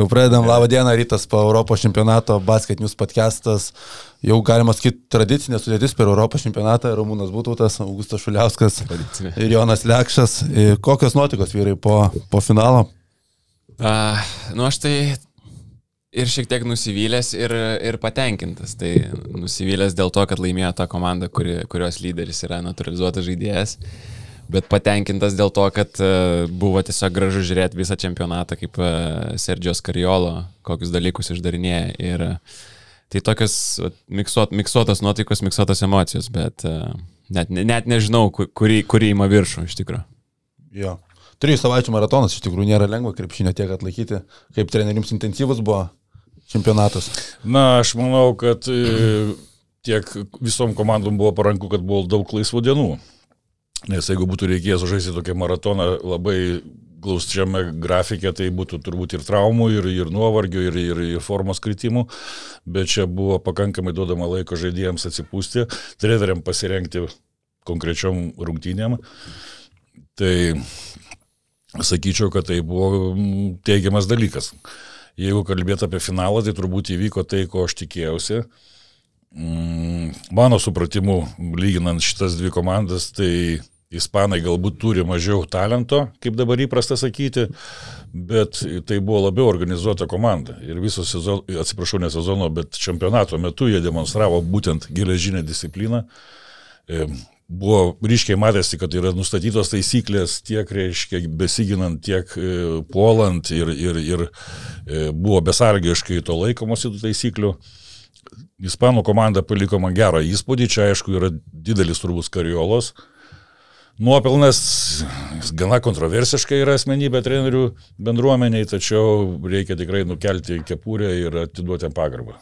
Jau pradedam labą dieną, rytas po Europos čempionato, basket news podcastas. Jau galima sakyti tradicinė sudėtis per Europos čempionatą. Ramūnas Būtautas, Augustas Šuliauskas Tradicinė. ir Jonas Lekšas. Ir Kokios nuotikos vyrai po, po finalo? Uh, nu aš tai ir šiek tiek nusivylęs ir, ir patenkintas. Tai nusivylęs dėl to, kad laimėjo ta komanda, kuri, kurios lyderis yra naturalizuotas žaidėjas. Bet patenkintas dėl to, kad uh, buvo tiesiog gražu žiūrėti visą čempionatą, kaip uh, Sergio Skariolo, kokius dalykus išdarinėja. Ir uh, tai tokios miksuot, miksuotos nuotaikos, miksuotos emocijos, bet net, net nežinau, ku- kurį, kurį įma viršų iš tikrųjų. Jo. Trijų savaičių maratonas iš tikrųjų nėra lengva krepšinio tiek atlaikyti. Kaip trenerims intensyvus buvo čempionatas. Na, aš manau, kad e, tiek visom komandom buvo paranku, kad buvo daug laisvų dienų. Nes jeigu būtų reikėjęs žaisti tokią maratoną labai glausčiame grafikė, tai būtų turbūt ir traumų, ir, ir nuovargio, ir, ir, ir formos kritimų, bet čia buvo pakankamai duodama laiko žaidėjams atsipūsti, treneriam pasirengti konkrečiom rungtynėm. Tai sakyčiau, kad tai buvo mm, teigiamas dalykas. Jeigu kalbėt apie finalą, tai turbūt įvyko tai, ko aš tikėjausi. Mm, Mano supratimu, lyginant šitas dvi komandas, tai Ispanai galbūt turi mažiau talento, kaip dabar įprasta sakyti, bet tai buvo labiau organizuota komanda. Ir viso sezono, atsiprašau, ne sezono, bet čempionato metu jie demonstravo būtent geležinę discipliną. E, Buvo ryškiai matėsi, kad yra nustatytos taisyklės tiek, reiškia, besiginant, tiek e, puolant ir, ir, ir e, buvo besargiškai to laikomosi tų taisyklių. Ispanų komanda paliko man gerą įspūdį, čia aišku yra didelis turbūt kariolos. Nuopelnas gana kontroversiškai yra asmenybė trenerių bendruomeniai, tačiau reikia tikrai nukelti kepurę ir atiduoti jam pagarbą.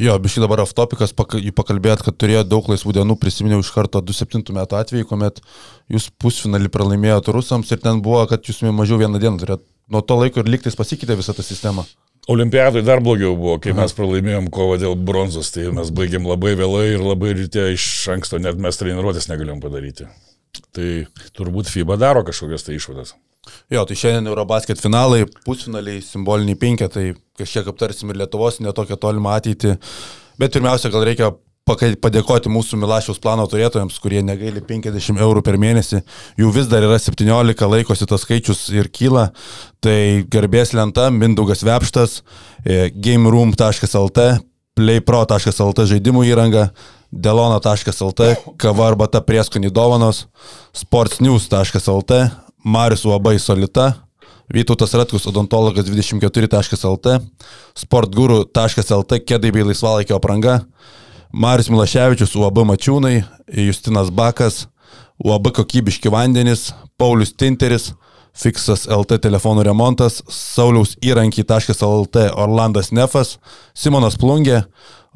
Jo, biškai dabar aftopikas, jį pakalbėt, kad turėjo daug laisvų dienų, prisiminiau iš karto 27 metų atvejį, kuomet jūs pusfinalį pralaimėjote rusams ir ten buvo, kad jūs mažiau vieną dieną turėjote. Nuo to laiko ir liktais pasikeitė visą tą sistemą. Olimpiadai dar blogiau buvo, kai mes pralaimėjom kovą dėl bronzos, tai mes baigėm labai vėlai ir labai ryte iš anksto net mes treniruotės negalėjom padaryti. Tai turbūt FIBA daro kažkokias tai išvadas. Jo, tai šiandien Eurobasket finalai, pusfinaliai, simboliniai penketai, kažkiek aptarsim ir Lietuvos netokią tolimą ateitį. Bet pirmiausia, gal reikia padėkoti mūsų Milašiaus plano turėtojams, kurie negaili 50 eurų per mėnesį. Jų vis dar yra 17, laikosi tas skaičius ir kyla. Tai garbės lenta, Mindaugas Vepštas, e, gameroom.lt, playpro.lt žaidimų įranga, delona.lt, kava arba ta prieskonį dovanos, sportsnews.lt, Marius Uabai Solita, Vytautas Ratkus odontologas 24.lt, sportguru.lt, kėdai bei laisvalaikio apranga, Marius Milaševičius, UAB Mačiūnai, Justinas Bakas, UAB kokybiški vandenys, Paulius Tinteris, Fiksas LT telefonų remontas, Sauliaus įrankiai.lt Orlandas Nefas, Simonas Plungė,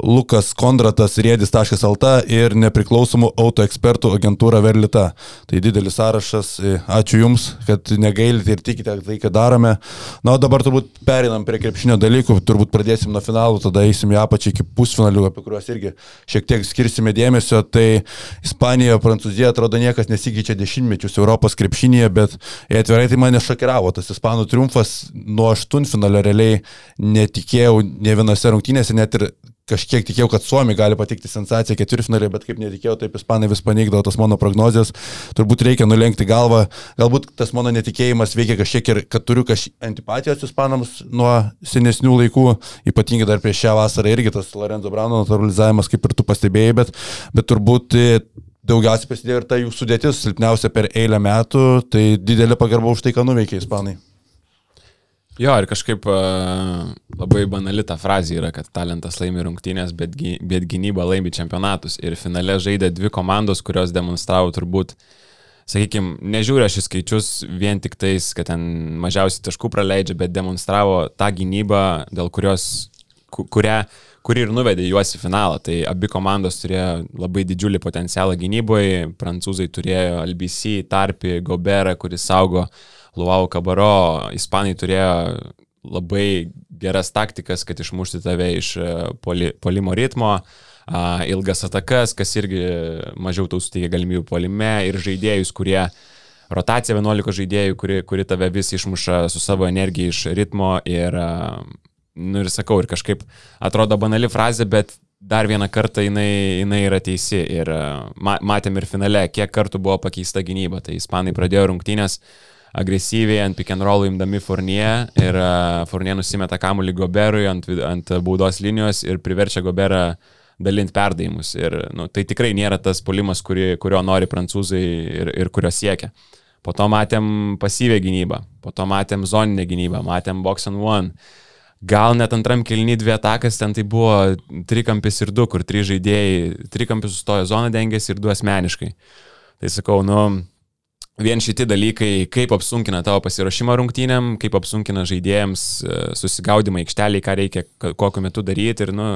Lukas Kondratas Riedis.lt ir nepriklausomų autoekspertų agentūra Verlita. Tai didelis sąrašas. Ačiū Jums, kad negailite ir tikite tai, ką darome. Na, o dabar turbūt perinam prie krepšinio dalykų. Turbūt pradėsim nuo finalų, tada eisim į apačią iki pusfinalių, apie kuriuos irgi šiek tiek skirsime dėmesio. Tai Ispanija, Prancūzija atrodo niekas nesikeičia dešimtmečius Europos krepšinėje, bet atvirai tai mane šokiravo. Tas Ispanų triumfas nuo aštuntfinalio realiai netikėjau ne vienose rungtynėse, net ir kažkiek tikėjau, kad Suomi gali patikti sensaciją ketvirtfinalį, bet kaip netikėjau, taip ispanai vis paneigdavo tas mano prognozijas. Turbūt reikia nulenkti galvą. Galbūt tas mano netikėjimas veikia kažkiek ir kad turiu kažkiek antipatijos ispanams nuo senesnių laikų, ypatingai dar prieš šią vasarą irgi tas Lorenzo Brauno naturalizavimas, kaip ir tu pastebėjai, bet, bet turbūt e, daugiausiai prasidėjo ir ta jų sudėtis, silpniausia per eilę metų, tai didelė pagarba už tai, ką nuveikė ispanai. Jo, ir kažkaip uh, labai banali ta frazė yra, kad talentas laimi rungtynės, bet, bet gynyba laimi čempionatus. Ir finale žaidė dvi komandos, kurios demonstravo turbūt, sakykime, nežiūrė šis skaičius vien tik tais, kad ten mažiausiai taškų praleidžia, bet demonstravo tą gynybą, dėl kurios, ku- kurią kuri ir nuvedė juos į finalą. Tai abi komandos turėjo labai didžiulį potencialą gynyboje. Prancūzai turėjo LBC, Tarpi, Goberą, kuris saugo Luau Kabaro. Ispanai turėjo labai geras taktikas, kad išmušti tave iš e, poli, polimo ritmo. A, ilgas atakas, kas irgi mažiau tau suteikia galimybių polime ir žaidėjus, kurie rotacija 11 žaidėjų, kuri, kuri tave vis išmuša su savo energija iš ritmo ir, nu ir sakau, ir kažkaip atrodo banali frazė, bet dar vieną kartą jinai, jinai yra teisi ir matėm ir finale, kiek kartų buvo pakeista gynyba. Tai ispanai pradėjo rungtynės agresyviai ant pick and roll imdami Fournier ir Fournier nusimeta kamuolį Goberui ant, ant baudos linijos ir priverčia Goberą uh, dalinti perdavimus. Ir nu, tai tikrai nėra tas polimas, kuri, kurio nori prancūzai ir, ir kurio siekia. Po to matėm pasyvę gynybą, po to matėm zoninę gynybą, matėm box and one. Gal net antram kilny dvi atakas, ten tai buvo trikampis ir du, kur trys žaidėjai, trikampis sustojo zoną dengėsi ir du asmeniškai. Tai sakau, nu, vien šitie dalykai, kaip apsunkina tavo pasiruošimą rungtynėm, kaip apsunkina žaidėjams e, susigaudimą aikšteliai, ką reikia kokiu metu daryti ir, nu,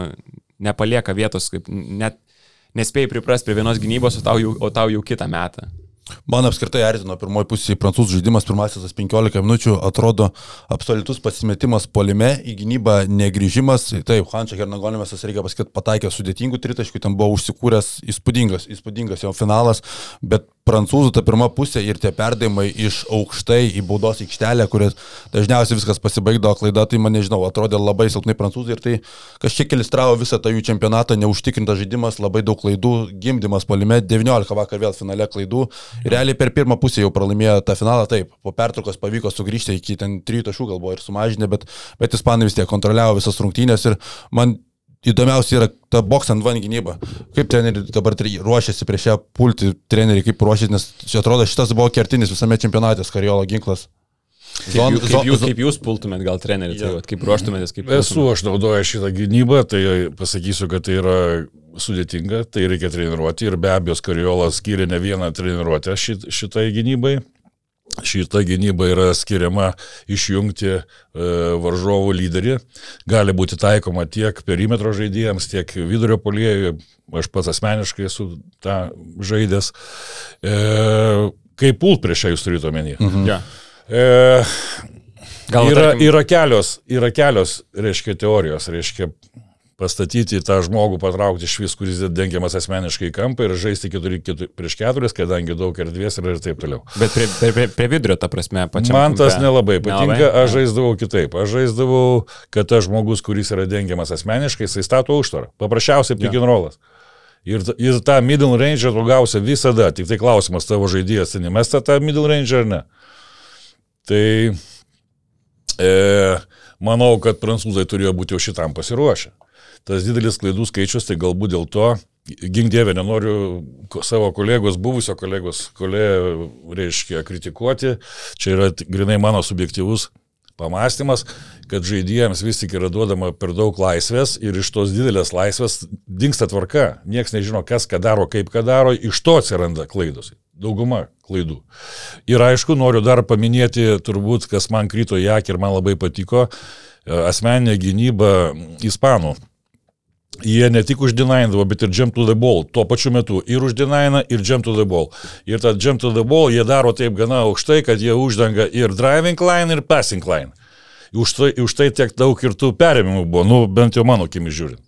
nepalieka vietos, kaip net nespėjai priprasti prie vienos gynybos, o tau jau, o tau jau kitą metą. Man apskritai erzino pirmoji pusė prancūzų žaidimas, pirmasis 15 minučių atrodo absoliutus pasimetimas polime, į gynybą negryžimas. Taip, Hančia Hernagonėmės, reikia pasakyti, pataikė sudėtingų tritaškių, ten buvo užsikūręs įspūdingas, įspūdingas jo finalas, bet prancūzų ta pirma pusė ir tie perdavimai iš aukštai į baudos aikštelę, kuris dažniausiai viskas pasibaigdavo klaida, tai man nežinau, atrodė labai silpnai prancūzai ir tai kažkiek ilistravo visą tą jų čempionatą, neužtikrintas žaidimas, labai daug klaidų, gimdymas palime, 19 vakar vėl finale klaidų. Ir realiai per pirmą pusę jau pralaimėjo tą finalą, taip, po pertraukos pavyko sugrįžti iki ten 3 taškų gal buvo ir sumažinę, bet, bet ispanai vis tiek kontroliavo visas rungtynės ir man įdomiausia yra ta box ant van gynyba. Kaip treneriai dabar ruošiasi prieš ją pulti, treneriai kaip ruošiasi, nes čia atrodo šitas buvo kertinis visame čempionate, Kariolo ginklas. Zon, kaip, kaip, jūs, kaip jūs pultumėt gal trenerių, tai, vat, kaip ruoštumėtės, kaip... Esu, aš naudoju šitą gynybą, tai pasakysiu, kad tai yra sudėtinga, tai reikia treniruoti ir be abejo Kariolas skiria ne vieną treniruotę šit, šitai gynybai. Šita gynyba yra skiriama išjungti e, varžovų lyderį. Gali būti taikoma tiek perimetro žaidėjams, tiek vidurio poliejui. Aš pats asmeniškai esu tą žaidęs. E, kaip pult prieš ją jūs turite omeny? Mhm. Ja. E, Gal, yra, tarkim... yra, kelios, yra kelios, reiškia, teorijos. Reiškia, pastatyti tą žmogų, patraukti iš vis, kuris dengiamas asmeniškai į kampą ir žaisti 4, 4 prieš 4, kadangi daug erdvės yra ir taip toliau. Bet prie, prie, prie, vidurio, ta prasme, pačiam. Man tas kampe. nelabai patinka, nelabai? aš žaisdavau kitaip. Aš žaisdavau, kad tas žmogus, kuris yra dengiamas asmeniškai, jisai stato užtvarą. Paprasčiausiai pick and rollas. Ir, ir tą middle range tu gausi visada, tik tai klausimas tavo žaidėjas, nemesta tą middle range ar ne. Tai e, manau, kad prancūzai turėjo būti jau šitam pasiruošę tas didelis klaidų skaičius, tai galbūt dėl to, gink dievė, nenoriu savo kolegos, buvusio kolegos, kolegė, reiškia, kritikuoti, čia yra grinai mano subjektivus pamastymas, kad žaidėjams vis tik yra duodama per daug laisvės ir iš tos didelės laisvės dinksta tvarka. Niekas nežino, kas ką daro, kaip ką daro, iš to atsiranda klaidos. Dauguma klaidų. Ir aišku, noriu dar paminėti, turbūt, kas man kryto į akį ir man labai patiko, asmeninė gynyba ispanų Jie ne tik uždinaindavo, bet ir jump to the ball tuo pačiu metu. Ir uždinaina, ir jump to the ball. Ir tą jump to the ball jie daro taip gana aukštai, kad jie uždengia ir driving line, ir passing line. Už tai, už tai tiek daug ir tų perėmimų buvo, nu, bent jau mano akimis žiūrint.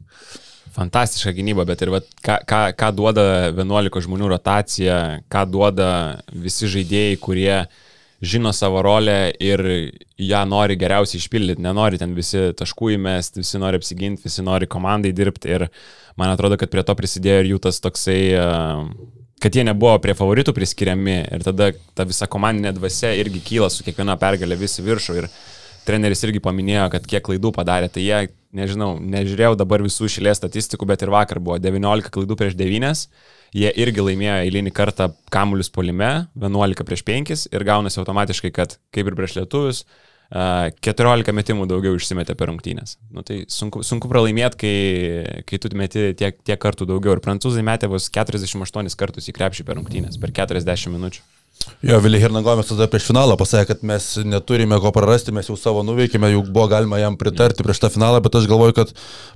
Fantastiška gynyba, bet ir vat, ką, ką, ką duoda 11 žmonių rotacija, ką duoda visi žaidėjai, kurie uh, žino savo rolę ir ją nori geriausiai išpildyti, nenori ten visi taškų įmesti, visi nori apsiginti, visi nori komandai dirbti ir man atrodo, kad prie to prisidėjo ir jų tas toksai, kad jie nebuvo prie favoritų priskiriami ir tada ta visa komandinė dvasia irgi kyla su kiekviena pergalė visi viršų ir treneris irgi paminėjo, kad kiek klaidų padarė, tai jie, nežinau, nežiūrėjau dabar visų šilės statistikų, bet ir vakar buvo 19 klaidų prieš 9 Jie irgi laimėjo eilinį kartą kamuolius polime, 11 prieš 5 ir gaunasi automatiškai, kad kaip ir prieš lietuvius, 14 metimų daugiau išsimetė per rungtynės. Nu, tai sunku, sunku pralaimėti, kai, kai tu meti tiek, tiek kartų daugiau. Ir prancūzai metė vos 48 kartus į krepšį per rungtynės, per 40 minučių. Jo, Vilė Hernagomis tada prieš finalą pasakė, kad mes neturime ko prarasti, mes jau savo nuveikėme, jau buvo galima jam pritarti prieš tą finalą, bet aš galvoju, kad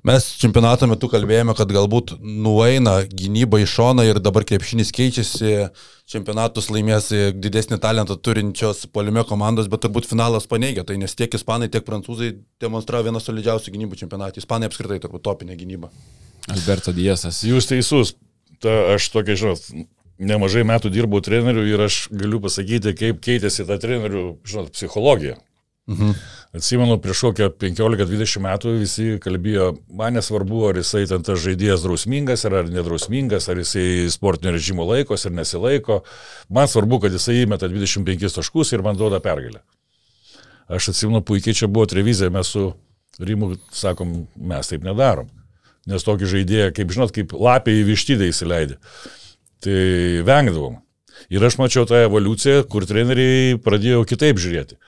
mes čempionato metu kalbėjome, kad galbūt nueina gynyba į šoną ir dabar krepšinis keičiasi, čempionatus laimės didesnį talentą turinčios polime komandos, bet turbūt finalas paneigia, tai nes tiek ispanai, tiek prancūzai demonstravo vieną solidžiausių gynybų čempionatą, ispanai apskritai turbūt topinė gynyba. Alberto Diesas. Jūs teisus, ta, aš tokia, žinot, nemažai metų dirbau treneriu ir aš galiu pasakyti, kaip keitėsi ta trenerių, žinot, psichologija. Mhm. Atsimenu, prieš kokią 15-20 metų visi kalbėjo, man nesvarbu, ar jisai ten tas žaidėjas drausmingas ar, ar nedrausmingas, ar jisai sportinio režimo laikos ir nesilaiko. Man svarbu, kad jisai įmeta 25 taškus ir man duoda pergalę. Aš atsimenu, puikiai čia buvo televizija, mes su Rimu sakom, mes taip nedarom. Nes tokį žaidėją, kaip žinot, kaip lapiai į vištidę įsileidė. Tai vengdavom. Ir aš mačiau tą evoliuciją, kur treneriai pradėjo kitaip žiūrėti.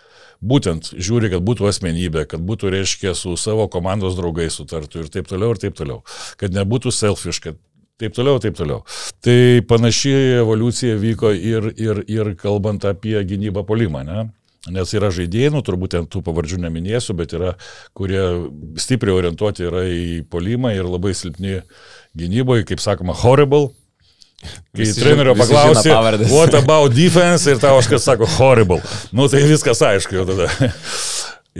Būtent žiūri, kad būtų asmenybė, kad būtų, reiškia, su savo komandos draugais sutartų ir taip toliau, ir taip toliau. Kad nebūtų selfish, kad taip toliau, taip toliau. Tai panaši evoliucija vyko ir, ir, ir kalbant apie gynybą polimą, ne? Nes yra žaidėjai, nu turbūt ten tų pavardžių neminėsiu, bet yra, kurie stipriai orientuoti yra į polimą ir labai silpni gynyboje, kaip sakoma, horrible, Kai visi trenerio paklausė, what about defense ir tau kažkas sako horrible. Nu tai viskas aišku jau tada.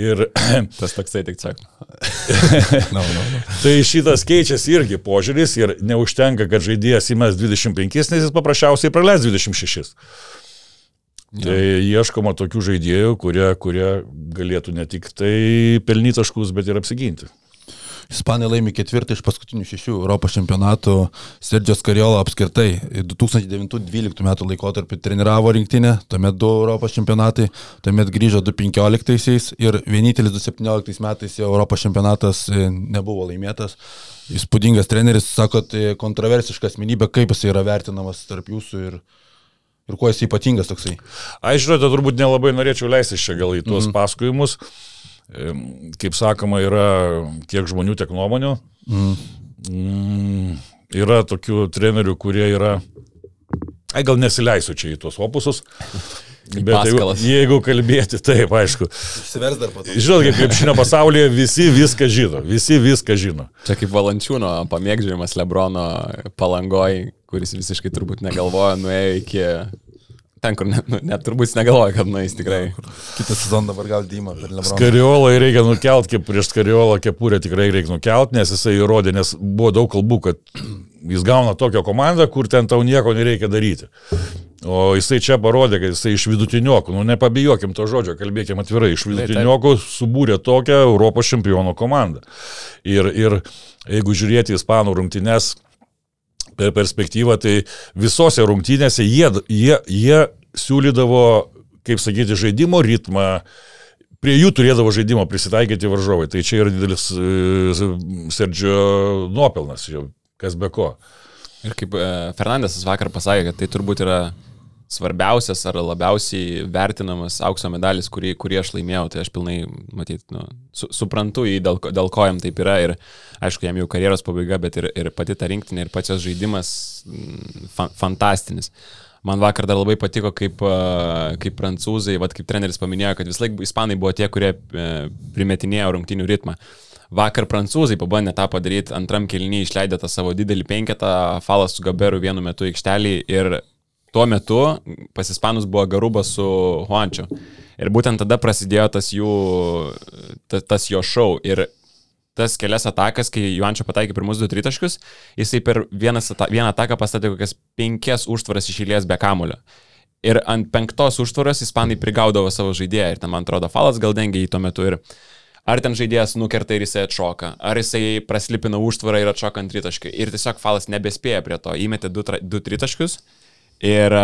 Ir tas toksai tik sako. no, no, no. Tai šitas keičiasi irgi požiūris ir neužtenka, kad žaidėjas įmes 25, nes jis paprasčiausiai praleis 26. Ja. Tai ieškoma tokių žaidėjų, kurie, kurie galėtų ne tik tai pelnyti taškus, bet ir apsiginti. Ispanai laimi ketvirtą iš paskutinių šešių Europos čempionatų. Sergio Skariola apskritai 2009-2012 metų laikotarpį treniravo rinktinę, tuomet du Europos čempionatai, tuomet grįžo 2015 ir vienintelis 2017 metais Europos čempionatas e, nebuvo laimėtas. Įspūdingas treneris, sakot, e, kontroversiška asmenybė, kaip jis yra vertinamas tarp jūsų ir, ir kuo jis ypatingas toksai. Aš žinote, turbūt nelabai norėčiau leistis čia gal į tuos mm. pasakojimus kaip sakoma, yra tiek žmonių, tiek nuomonių. Mm. Mm, yra tokių trenerių, kurie yra... Ai, gal nesileisiu čia į tuos opusus. Bet jeigu, jeigu kalbėti, taip, aišku. Išsivers dar pat. Žinot, kaip krepšinio pasaulyje visi viską žino, visi viską žino. Čia kaip Valančiūno pamėgdžiamas Lebrono palangoj, kuris visiškai turbūt negalvoja, nuėjo iki Ten, kur net, nu, net turbūt negalvoja, kad nueis tikrai. Ja, kitą sezoną dabar gal Dyma per Lebroną. Skariolą reikia nukelt, kaip prieš Skariolą kepurę tikrai reikia nukelt, nes jisai įrodė, nes buvo daug kalbų, kad jis gauna tokią komandą, kur ten tau nieko nereikia daryti. O jisai čia parodė, kad jisai iš vidutiniokų, nu nepabijokim to žodžio, kalbėkim atvirai, iš vidutiniokų subūrė tokią Europos čempionų komandą. Ir, ir jeigu žiūrėti ispanų rungtynes, perspektyvą, tai visose rungtynėse jie, jie, jie siūlydavo, kaip sakyti, žaidimo ritmą, prie jų turėdavo žaidimo prisitaikyti varžovai. Tai čia yra didelis uh, Sergio nuopelnas, kas be ko. Ir kaip uh, Fernandesas vakar pasakė, kad tai turbūt yra svarbiausias ar labiausiai vertinamas aukso medalis, kurį, kurį aš laimėjau, tai aš pilnai, matyt, nu, su, suprantu jį, dėl, dėl ko jam taip yra ir aišku, jam jau karjeros pabaiga, bet ir, ir pati ta rinktinė ir pats jos žaidimas mm, fa, fantastinis. Man vakar dar labai patiko, kaip, kaip prancūzai, vad kaip treneris paminėjo, kad vis laik ispanai buvo tie, kurie e, primetinėjo rungtinių ritmą. Vakar prancūzai pabandė tą padaryti, antram kelnyje išleidę tą savo didelį penketą, falas su Gaberu vienu metu aikštelį ir tuo metu pas ispanus buvo Garuba su Juančiu. Ir būtent tada prasidėjo tas jų, tas, tas jo šou. Ir tas kelias atakas, kai Juančio pataikė pirmus du tritaškius, jisai per vieną, vieną ataką pastatė kokias penkias užtvaras išėlės be kamulio. Ir ant penktos užtvaros ispanai prigaudavo savo žaidėją ir ten, man atrodo, falas gal dengia jį tuo metu ir ar ten žaidėjas nukerta ir jisai atšoka, ar jisai praslipina užtvarą ir atšoka ant tritaškių. Ir tiesiog falas nebespėja prie to, įmetė du, du tritaškius Ir,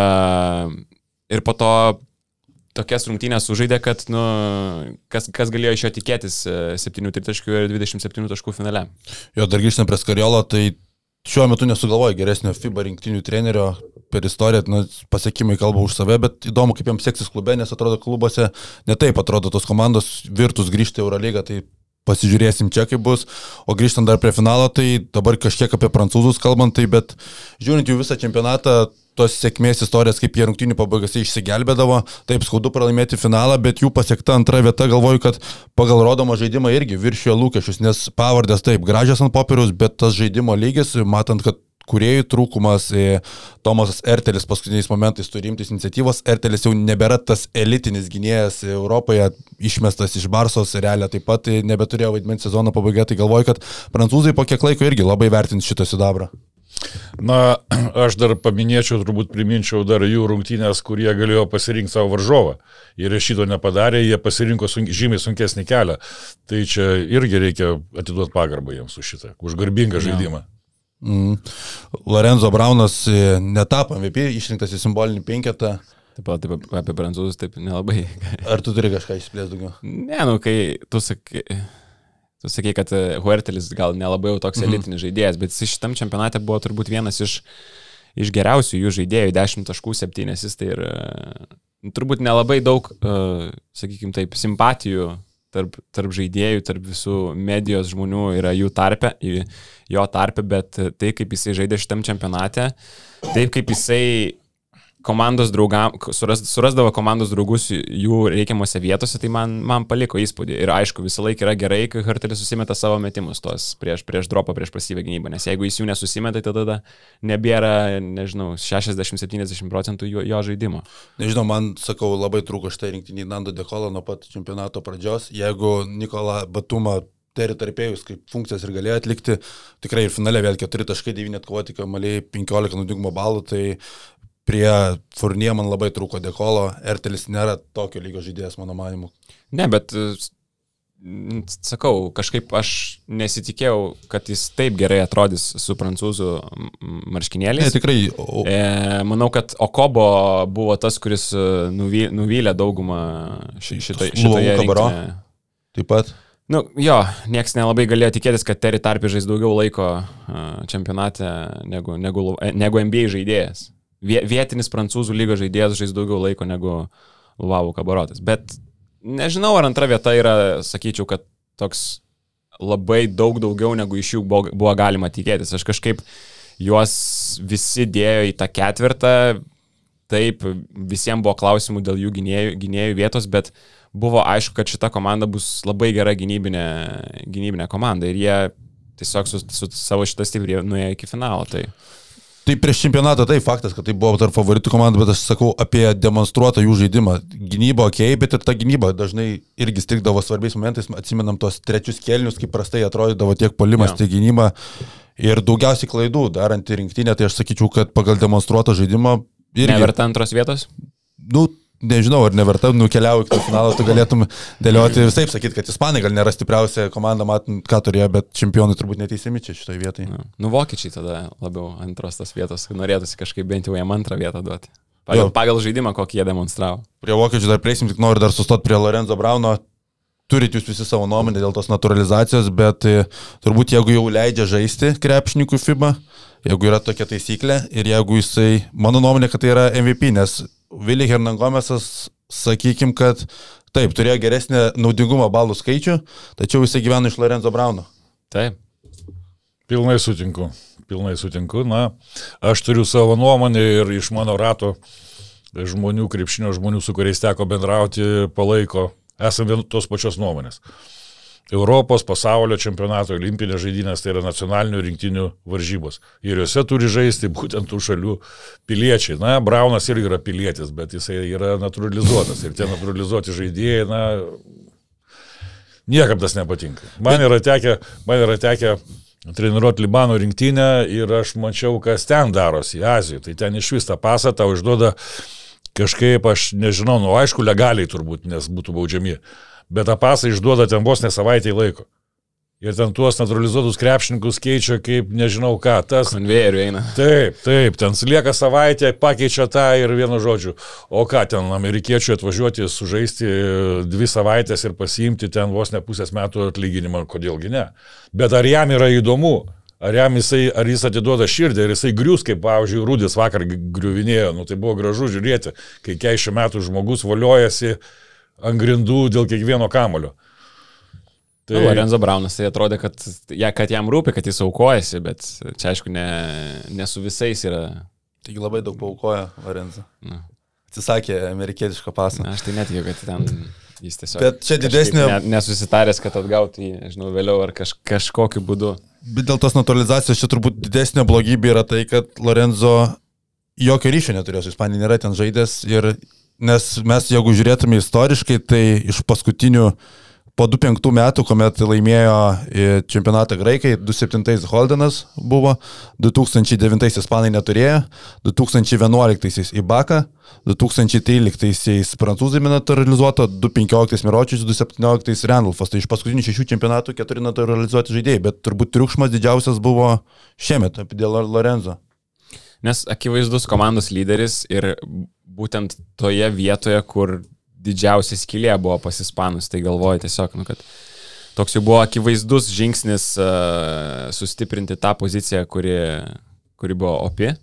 ir po to tokias rungtynės sužaidė, kad, nu, kas, kas galėjo iš jo tikėtis 7 tritaškių ir 27 taškų finale. Jo, dar grįžtant prie Skariolo, tai šiuo metu nesugalvoju geresnio FIBA rinktinių trenerio per istoriją, na, pasiekimai kalba už save, bet įdomu, kaip jiems seksis klube, nes atrodo klubuose netaip atrodo tos komandos virtus grįžti į Eurolygą, tai pasižiūrėsim čia kaip bus, o grįžtant dar prie finalo, tai dabar kažkiek apie prancūzus kalbant, tai bet žiūrint jų visą čempionatą, tos sėkmės istorijas, kaip jie rungtinių pabaigose išsigelbėdavo, taip skaudu pralaimėti finalą, bet jų pasiekta antra vieta, galvoju, kad pagal rodomą žaidimą irgi viršijo lūkesčius, nes pavardės taip, gražios ant popieriaus, bet tas žaidimo lygis, matant, kad kuriejų trūkumas, e, Tomasas Ertelis paskutiniais momentais turi imtis iniciatyvos, Ertelis jau nebėra tas elitinis gynėjas Europoje, išmestas iš Barsos, realiai taip pat nebeturėjo vaidmens sezono pabaigoje, tai galvoju, kad prancūzai po kiek laiko irgi labai vertins šitą sidabrą. Na, aš dar paminėčiau, turbūt priminčiau dar jų rungtynės, kurie galėjo pasirinkti savo varžovą. Ir šito nepadarė, jie pasirinko sunk, žymiai sunkesnį kelią. Tai čia irgi reikia atiduoti pagarbą jiems už šitą, už garbingą žaidimą. Ja. Mm. Lorenzo Braunas e, netapo MVP, išrinktas į simbolinį penketą. Taip pat taip, apie prancūzus taip nelabai. Ar tu turi kažką išplės daugiau? Ne, nu kai tu sakai, tu sakai kad e, Huertelis gal nelabai jau toks mhm. elitinis žaidėjas, bet jis šitam čempionate buvo turbūt vienas iš, iš geriausių jų žaidėjų, 10 taškų 7 jis tai ir e, turbūt nelabai daug, sakykime taip, simpatijų tarp, tarp žaidėjų, tarp visų medijos žmonių yra jų tarpe, jo tarpe, bet tai, kaip jisai žaidė šitam čempionate, taip kaip jisai komandos draugam, suras, surasdavo komandos draugus jų reikiamose vietose, tai man, man paliko įspūdį. Ir aišku, visą laiką yra gerai, kai Hartelis susimeta savo metimus tos prieš, prieš dropą, prieš pasyvę gynybą, nes jeigu jis jų nesusimeta, tai tada nebėra, nežinau, 60-70 procentų jo, jo žaidimo. Nežinau, man, sakau, labai trūko štai rinktinį Nando Dekolą nuo pat čempionato pradžios. Jeigu Nikola Batumą teritorpėjus kaip funkcijas ir galėjo atlikti. Tikrai ir finale vėl 4.9 atkovoti, kamaliai 15 nudigumo balų, tai prie Furnie man labai trūko dekolo, Ertelis nėra tokio lygio žaidėjas, mano manimu. Ne, bet sakau, kažkaip aš nesitikėjau, kad jis taip gerai atrodys su prancūzų marškinėliais. Ne, tikrai. O... E, manau, kad Okobo buvo tas, kuris e, nuvy, nuvylė daugumą ši, šito, šitoje rinktinėje. Taip pat. Nu, jo, nieks nelabai galėjo tikėtis, kad Terry Tarpi žais daugiau laiko čempionate negu, negu, negu NBA žaidėjas vietinis prancūzų lygos žaidėjas žais daugiau laiko negu Luvavo kabarotas. Bet nežinau, ar antra vieta yra, sakyčiau, kad toks labai daug daugiau negu iš jų buvo, buvo galima tikėtis. Aš kažkaip juos visi dėjo į tą ketvirtą, taip, visiems buvo klausimų dėl jų gynėjų, gynėjų vietos, bet buvo aišku, kad šita komanda bus labai gera gynybinė, gynybinė komanda ir jie tiesiog su, su savo šitą stiprį nuėjo iki finalo. Tai... Tai prieš čempionatą tai faktas, kad tai buvo tarp favoritų komandų, bet aš sakau apie demonstruotą jų žaidimą. Gynyba ok, bet ir ta gynyba dažnai irgi strikdavo svarbiais momentais, atsimenam tos trečius kelnius, kaip prastai atrodydavo tiek polimas, ja. tiek gynyba. Ir daugiausiai klaidų darant į rinktinę, tai aš sakyčiau, kad pagal demonstruotą žaidimą... Irgi, Neverta antros vietos? Nu, nežinau, ar neverta nukeliauti iki finalo, tu galėtum dėlioti ir taip sakyti, kad ispanai gal nėra stipriausia komanda, matant, ką turėjo, bet čempionai turbūt neteisėmi čia šitoje vietoje. Nu, nu, vokiečiai tada labiau antros tas vietos, norėtųsi kažkaip bent jau jam antrą vietą duoti. Pagal, jo. pagal žaidimą, kokį jie demonstravo. Prie vokiečių dar prieisim, tik noriu dar sustoti prie Lorenzo Brauno. Turit jūs visi savo nuomonę dėl tos naturalizacijos, bet e, turbūt jeigu jau leidžia žaisti krepšininkų FIBA, jeigu yra tokia taisyklė ir jeigu jisai, mano nuomonė, kad tai yra MVP, nes Vili Hernangomesas, sakykim, kad taip, turėjo geresnį naudingumo balų skaičių, tačiau jisai gyveno iš Lorenzo Brauno. Taip. Pilnai sutinku, pilnai sutinku. Na, aš turiu savo nuomonę ir iš mano rato žmonių, krepšinio žmonių, su kuriais teko bendrauti, palaiko, esame tos pačios nuomonės. Europos pasaulio čempionato olimpinės žaidynės tai yra nacionalinių rinktinių varžybos. Ir juose turi žaisti būtent tų šalių piliečiai. Na, Braunas irgi yra pilietis, bet jisai yra naturalizuotas. Ir tie naturalizuoti žaidėjai, na, niekam tas nepatinka. Man yra tekę, man yra tekę treniruoti Libano rinktinę ir aš mačiau, kas ten darosi Azijoje. Tai ten iš vis tą pasą tau išduoda kažkaip, aš nežinau, nu aišku, legaliai turbūt, nes būtų baudžiami bet tą pasą išduoda ten vos ne savaitę laiko. Ir ten tuos naturalizuotus krepšininkus keičia kaip nežinau ką. Tas... Konvejerių eina. Taip, taip, ten lieka savaitę, pakeičia tą ir vienu žodžiu. O ką ten amerikiečiui atvažiuoti, sužaisti dvi savaitės ir pasiimti ten vos ne pusės metų atlyginimą, kodėlgi ne. Bet ar jam yra įdomu, ar jam jisai, ar jis atiduoda širdį, ar jisai grius, kaip, pavyzdžiui, Rūdis vakar griuvinėjo, nu tai buvo gražu žiūrėti, kai 40 metų žmogus valiojasi ant grindų dėl kiekvieno kamulio. Tai... Nu, Lorenzo Braunas tai atrodė, kad, ja, kad jam rūpi, kad jis aukojasi, bet čia aišku ne, ne su visais yra. Taigi labai daug paukoja Lorenzo. Na. Atsisakė amerikietiško pasą. Na, aš tai netikiu, kad ten jis tiesiog. Bet čia didesnė. Ne, nesusitaręs, kad atgautų jį, nežinau, vėliau ar kaž, kažkokiu būdu. Bet dėl tos naturalizacijos čia turbūt didesnė blogybė yra tai, kad Lorenzo jokio ryšio neturėjo su Ispanija, nėra ten žaidęs ir Nes mes, jeigu žiūrėtume istoriškai, tai iš paskutinių po 2005 metų, kuomet laimėjo e, čempionatą graikai, 2007 Holdenas buvo, 2009 ispanai neturėjo, 2011 Ibaka, 2013 prancūzai naturalizuota, 2015 Miročius, 2017 Randolfas. Tai iš paskutinių šešių čempionatų keturi naturalizuoti žaidėjai, bet turbūt triukšmas didžiausias buvo šiemet dėl Lorenzo. Nes akivaizdus komandos lyderis ir būtent toje vietoje, kur didžiausia skylė buvo pas Ispanus, tai galvoju tiesiog, nu, kad toks jau buvo akivaizdus žingsnis uh, sustiprinti tą poziciją, kuri, kuri buvo opi.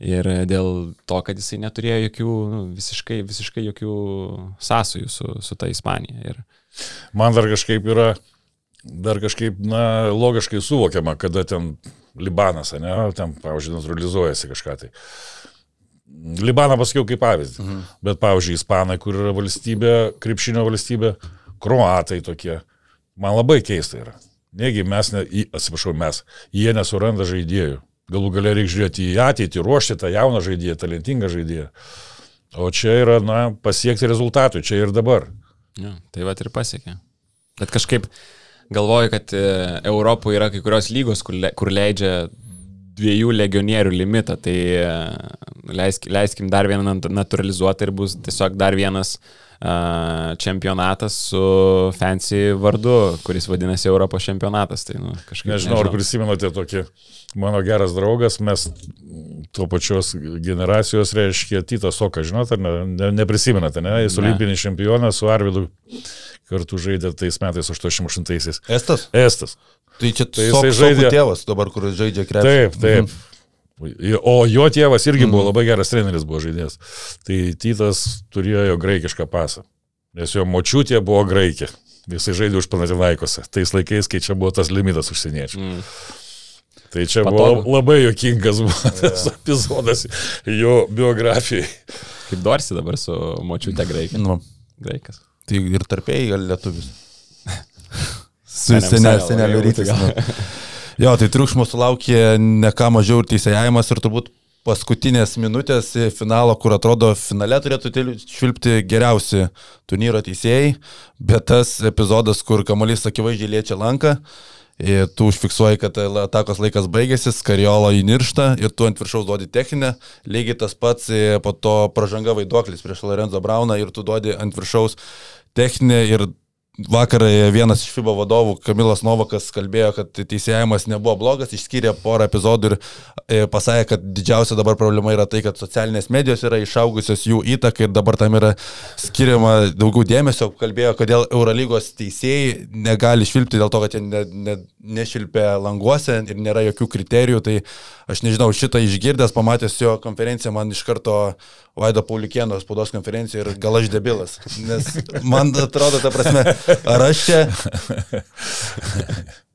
Ir dėl to, kad jisai neturėjo jokių, nu, visiškai, visiškai jokių sąsojų su, su ta Ispanija. Ir... Man dar kažkaip yra, dar kažkaip, na, logiškai suvokiama, kada ten Libanas, ne, ten, pavyzdžiui, naturalizuojasi kažką tai. Libaną pasakiau kaip pavyzdį, mhm. bet, pavyzdžiui, Ispanai, kur yra valstybė, krepšinio valstybė, Kroatai tokie, man labai keista yra. Negi mes, ne, atsiprašau, mes, jie nesuranda žaidėjų. Galų galia reikia žiūrėti į ateitį, ruošti tą jauną žaidėją, talentingą žaidėją. O čia yra, na, pasiekti rezultatų, čia ir dabar. Ja, tai va ir pasiekė. Bet kažkaip, galvoju, kad e, Europoje yra kai kurios lygos, kur, le, kur leidžia dviejų legionierių limitą, tai e, leisk, leiskim dar vieną naturalizuotą ir bus tiesiog dar vienas uh, čempionatas su fancy vardu, kuris vadinasi Europos čempionatas. Tai, nu, kažkaip, nežinau, nežinau, ar prisimenate tokį mano geras draugas, mes to pačios generacijos, reiškia, Titas Soka, žinot, ar ne, ne, neprisimenate, ne? Jis olimpinis čempionas su Arvidu kartu žaidė tais metais 88-aisiais. Estas? Estas. Tai čia tai jisai žaidė tėvas dabar, kuris žaidžia krepšį. Taip, taip. Mhm. O jo tėvas irgi buvo mhm. labai geras treneris, buvo žaidėjas. Tai Tytas turėjo graikišką pasą, nes jo močiutė buvo graikė. Jisai žaidė už Panatinaikose. Tais laikais, kai čia buvo tas limitas užsieniečių. Mm. Tai čia Patogu. buvo labai jokingas buvo tas yeah. epizodas jo biografijai. Kaip Dorsi dabar su močiute graikė. Nu. Graikas. Tai ir tarpėjai gal lietuvis. Su seneliu rytis. Jo, tai triukšmo sulaukė ne ką mažiau ir teisėjavimas ir turbūt paskutinės minutės finalo, kur atrodo finale turėtų švilpti geriausi turnyro teisėjai, bet tas epizodas, kur kamuolys akivaizdžiai liečia lanką, tu užfiksuoji, kad atakos laikas baigėsi, skariolo įniršta ir tu ant viršaus duodi techninę, lygiai tas pats po to pražanga vaiduoklis prieš Lorenzo Brauną ir tu duodi ant viršaus techninę ir Vakar vienas iš FIBA vadovų, Kamilas Novakas, kalbėjo, kad teisėjimas nebuvo blogas, išskyrė porą epizodų ir e, pasakė, kad didžiausia dabar problema yra tai, kad socialinės medijos yra išaugusios jų įtaka ir dabar tam yra skiriama daugiau dėmesio. Kalbėjo, kodėl Eurolygos teisėjai negali švilpti dėl to, kad jie ne, ne, nešilpia languose ir nėra jokių kriterijų. Tai aš nežinau, šitą išgirdęs, pamatęs jo konferenciją, man iš karto Vaido Paulikieno spaudos konferenciją ir gal aš debilas. Nes man atrodo, ta prasme, ar aš čia...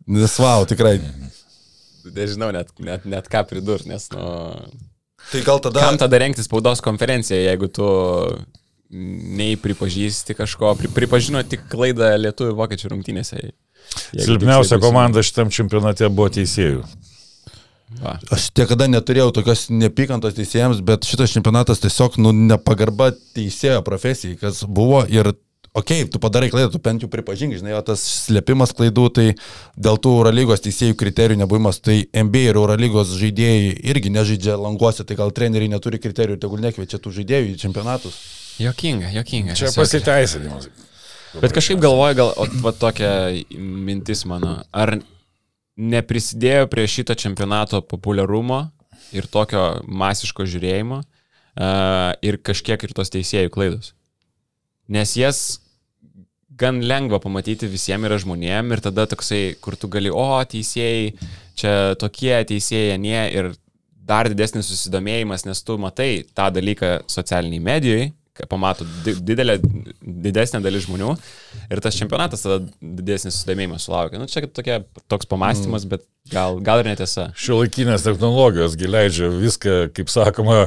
Nes wow, tikrai. Nežinau net, net, net ką pridur, nes, nu... Tai gal tada... Kam tada rengti spaudos konferenciją, jeigu tu nei pripažįsti kažko, pri, pripažino tik klaidą lietuvių vokiečių rungtynėse. Silpniausia komanda šitam čempionate buvo teisėjų. Va. Aš niekada neturėjau tokios nepykantos teisėjams, bet šitas čempionatas tiesiog nu, nepagarba teisėjo profesijai, kas buvo ir okei, okay, tu padarai klaidą, tu bent jau pripažink, žinai, o tas slėpimas klaidų, tai dėl tų Eurolygos teisėjų kriterijų nebuvimas, tai NBA ir Eurolygos žaidėjai irgi nežaidžia languose, tai gal treneriai neturi kriterijų, tegul nekviečia tų žaidėjų į čempionatus. Jokinga, jokinga. Čia pasiteisinimas. Bet kažkaip galvoju, gal, o, va tokia mintis mano, ar neprisidėjo prie šito čempionato populiarumo ir tokio masiško žiūrėjimo uh, ir kažkiek ir tos teisėjų klaidos. Nes jas gan lengva pamatyti visiems yra žmonėm ir tada toksai, kur tu gali, o teisėjai, čia tokie teisėjai, nie ir dar didesnis susidomėjimas, nes tu matai tą dalyką socialiniai medijai, pamato didelė, didesnė dalis žmonių ir tas čempionatas tada didesnis sudomėjimas sulaukia. Nu, čia tokia, toks pamastymas, mm. bet gal, gal ir netiesa. Šio laikinės technologijos leidžia viską, kaip sakoma,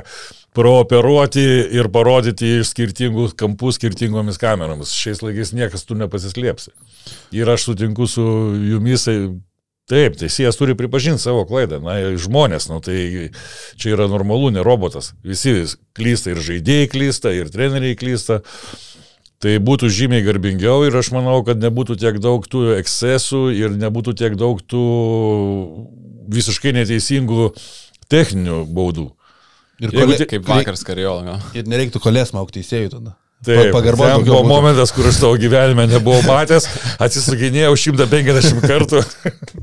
prooperuoti ir parodyti iš skirtingų kampų skirtingomis kameromis. Šiais laikais niekas tu nepasislėpsi. Ir aš sutinku su jumis Taip, teisėjas turi pripažinti savo klaidą. Na, žmonės, nu, tai čia yra normalu, ne robotas. Visi klysta ir žaidėjai klysta, ir treneriai klysta. Tai būtų žymiai garbingiau ir aš manau, kad nebūtų tiek daug tų ekscesų ir nebūtų tiek daug tų visiškai neteisingų techninių baudų. Ir Jeigu kole- tik kaip vakar skariola. Ir nereiktų kolės maukti teisėjų tada. Taip, pagarbos ten buvo būtų. momentas, kur aš tavo gyvenime nebuvau matęs, atsisukinėjau 150 kartų.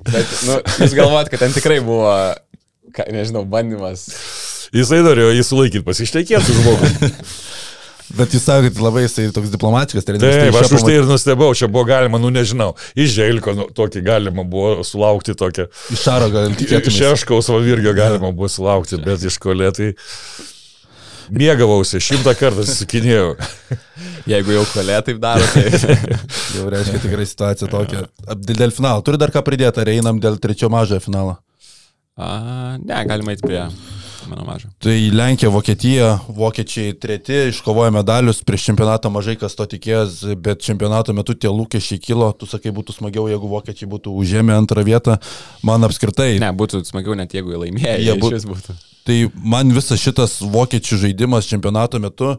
Bet, nu, jūs galvojat, kad ten tikrai buvo, ką, nežinau, bandymas. Jisai norėjo jį sulaikyti, pasišnekėti su žmogumi. Bet jūs sakote, kad labai jisai toks diplomatiškas treneris. Taip, iš aš už tai ir nustebau, čia buvo galima, nu nežinau, iš Želko nu, tokį galima buvo sulaukti tokią. Iš Šaro gal Iš tikėtumės. Šeškaus Vavirgio galima buvo sulaukti, bet iš kolėtai mėgavausi, šimtą kartą susikinėjau. Jeigu jau kolė taip daro, tai... Jau reiškia tikrai situacija tokia. Dėl, finalo. Turi dar ką pridėti, ar einam dėl trečio mažojo finalo? A, ne, galima eiti prie mano mažo. Tai Lenkija, Vokietija, vokiečiai treti, iškovojo medalius, prieš čempionatą mažai kas to tikėjęs, bet čempionato metu tie lūkesčiai kilo, tu sakai, būtų smagiau, jeigu vokiečiai būtų užėmę antrą vietą, man apskritai. Ne, būtų smagiau net jeigu jie laimėjo. Jie Jie bū- būtų. Tai man visas šitas vokiečių žaidimas čempionato metu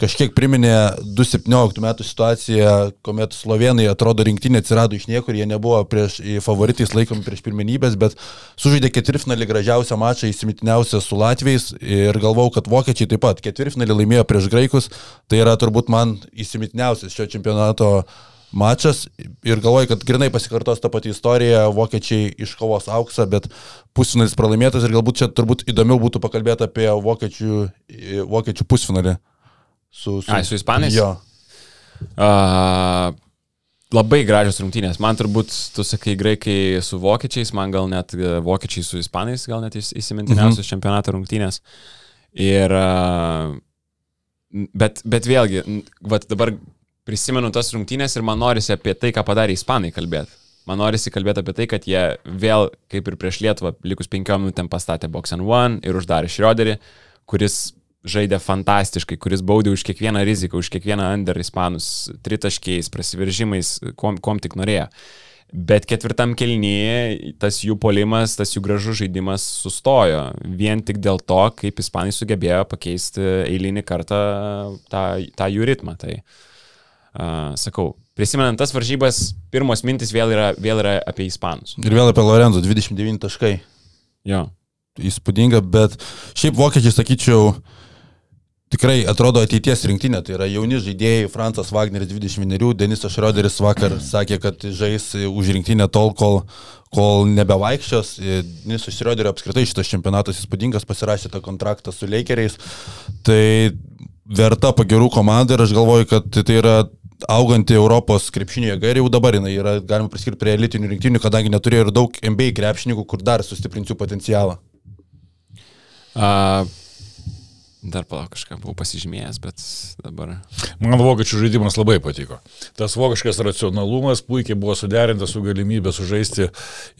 kažkiek priminė 2017 metų situaciją, kuomet slovenai atrodo rinktinė atsirado iš niekur, jie nebuvo prieš favoritais laikomi prieš pirmenybės, bet sužaidė ketvirtfinalį gražiausią mačą, įsimintiniausią su Latvijais ir galvau, kad vokiečiai taip pat ketvirtfinalį laimėjo prieš graikus, tai yra turbūt man įsimintiniausias šio čempionato mačas ir galvoju, kad grinai pasikartos tą patį istoriją, vokiečiai iškovos auksą, bet pusfinalis pralaimėtas ir galbūt čia turbūt įdomiau būtų pakalbėti apie vokiečių, vokiečių pusfinalį. Su, Ai, su ispanais? Jo. Uh, labai gražios rungtynės. Man turbūt, tu sakai, graikai su vokiečiais, man gal net e, vokiečiai su ispanais, gal net įs- įsimintiniausios mhm. čempionato rungtynės. Ir, bet, bet vėlgi, vat dabar prisimenu tas rungtynės ir man norisi apie tai, ką padarė ispanai kalbėti. Man norisi kalbėti apie tai, kad jie vėl, kaip ir prieš Lietuvą, likus penkiom minutėm pastatė Box and One ir uždarė Šrioderį, kuris žaidė fantastiškai, kuris baudė už kiekvieną riziką, už kiekvieną under ispanus, tritaškiais, prasiveržimais, kuom, kuom tik norėjo. Bet ketvirtam kelnyje tas jų polimas, tas jų gražus žaidimas sustojo. Vien tik dėl to, kaip ispanai sugebėjo pakeisti eilinį kartą tą, tą jų ritmą. Tai, uh, sakau, prisimenant tas varžybas, pirmos mintis vėl yra, vėl yra apie ispanus. Ir vėl apie Lorenzo 29 taškai. Jo. Įspūdinga, bet šiaip vokiečiai, sakyčiau, tikrai atrodo ateities rinktinė. Tai yra jauni žaidėjai, Francas Wagneris 21, Denisas Šroderis vakar sakė, kad žais už rinktinę tol, kol, kol nebevaikščios. Denisas Šroderio apskritai šitas čempionatas įspūdingas, pasirašė tą kontraktą su Lakeriais. Tai verta pagirų komanda ir aš galvoju, kad tai yra auganti Europos krepšinio jėga ir jau dabar jinai yra, galima priskirti prie elitinių rinktinių, kadangi neturėjo ir daug NBA krepšininkų, kur dar sustiprinsiu potencialą. Uh, dar palauk, kažką buvau pasižymėjęs, bet dabar. Man vokiečių žaidimas labai patiko. Tas vokiškas racionalumas puikiai buvo suderintas su galimybė sužaisti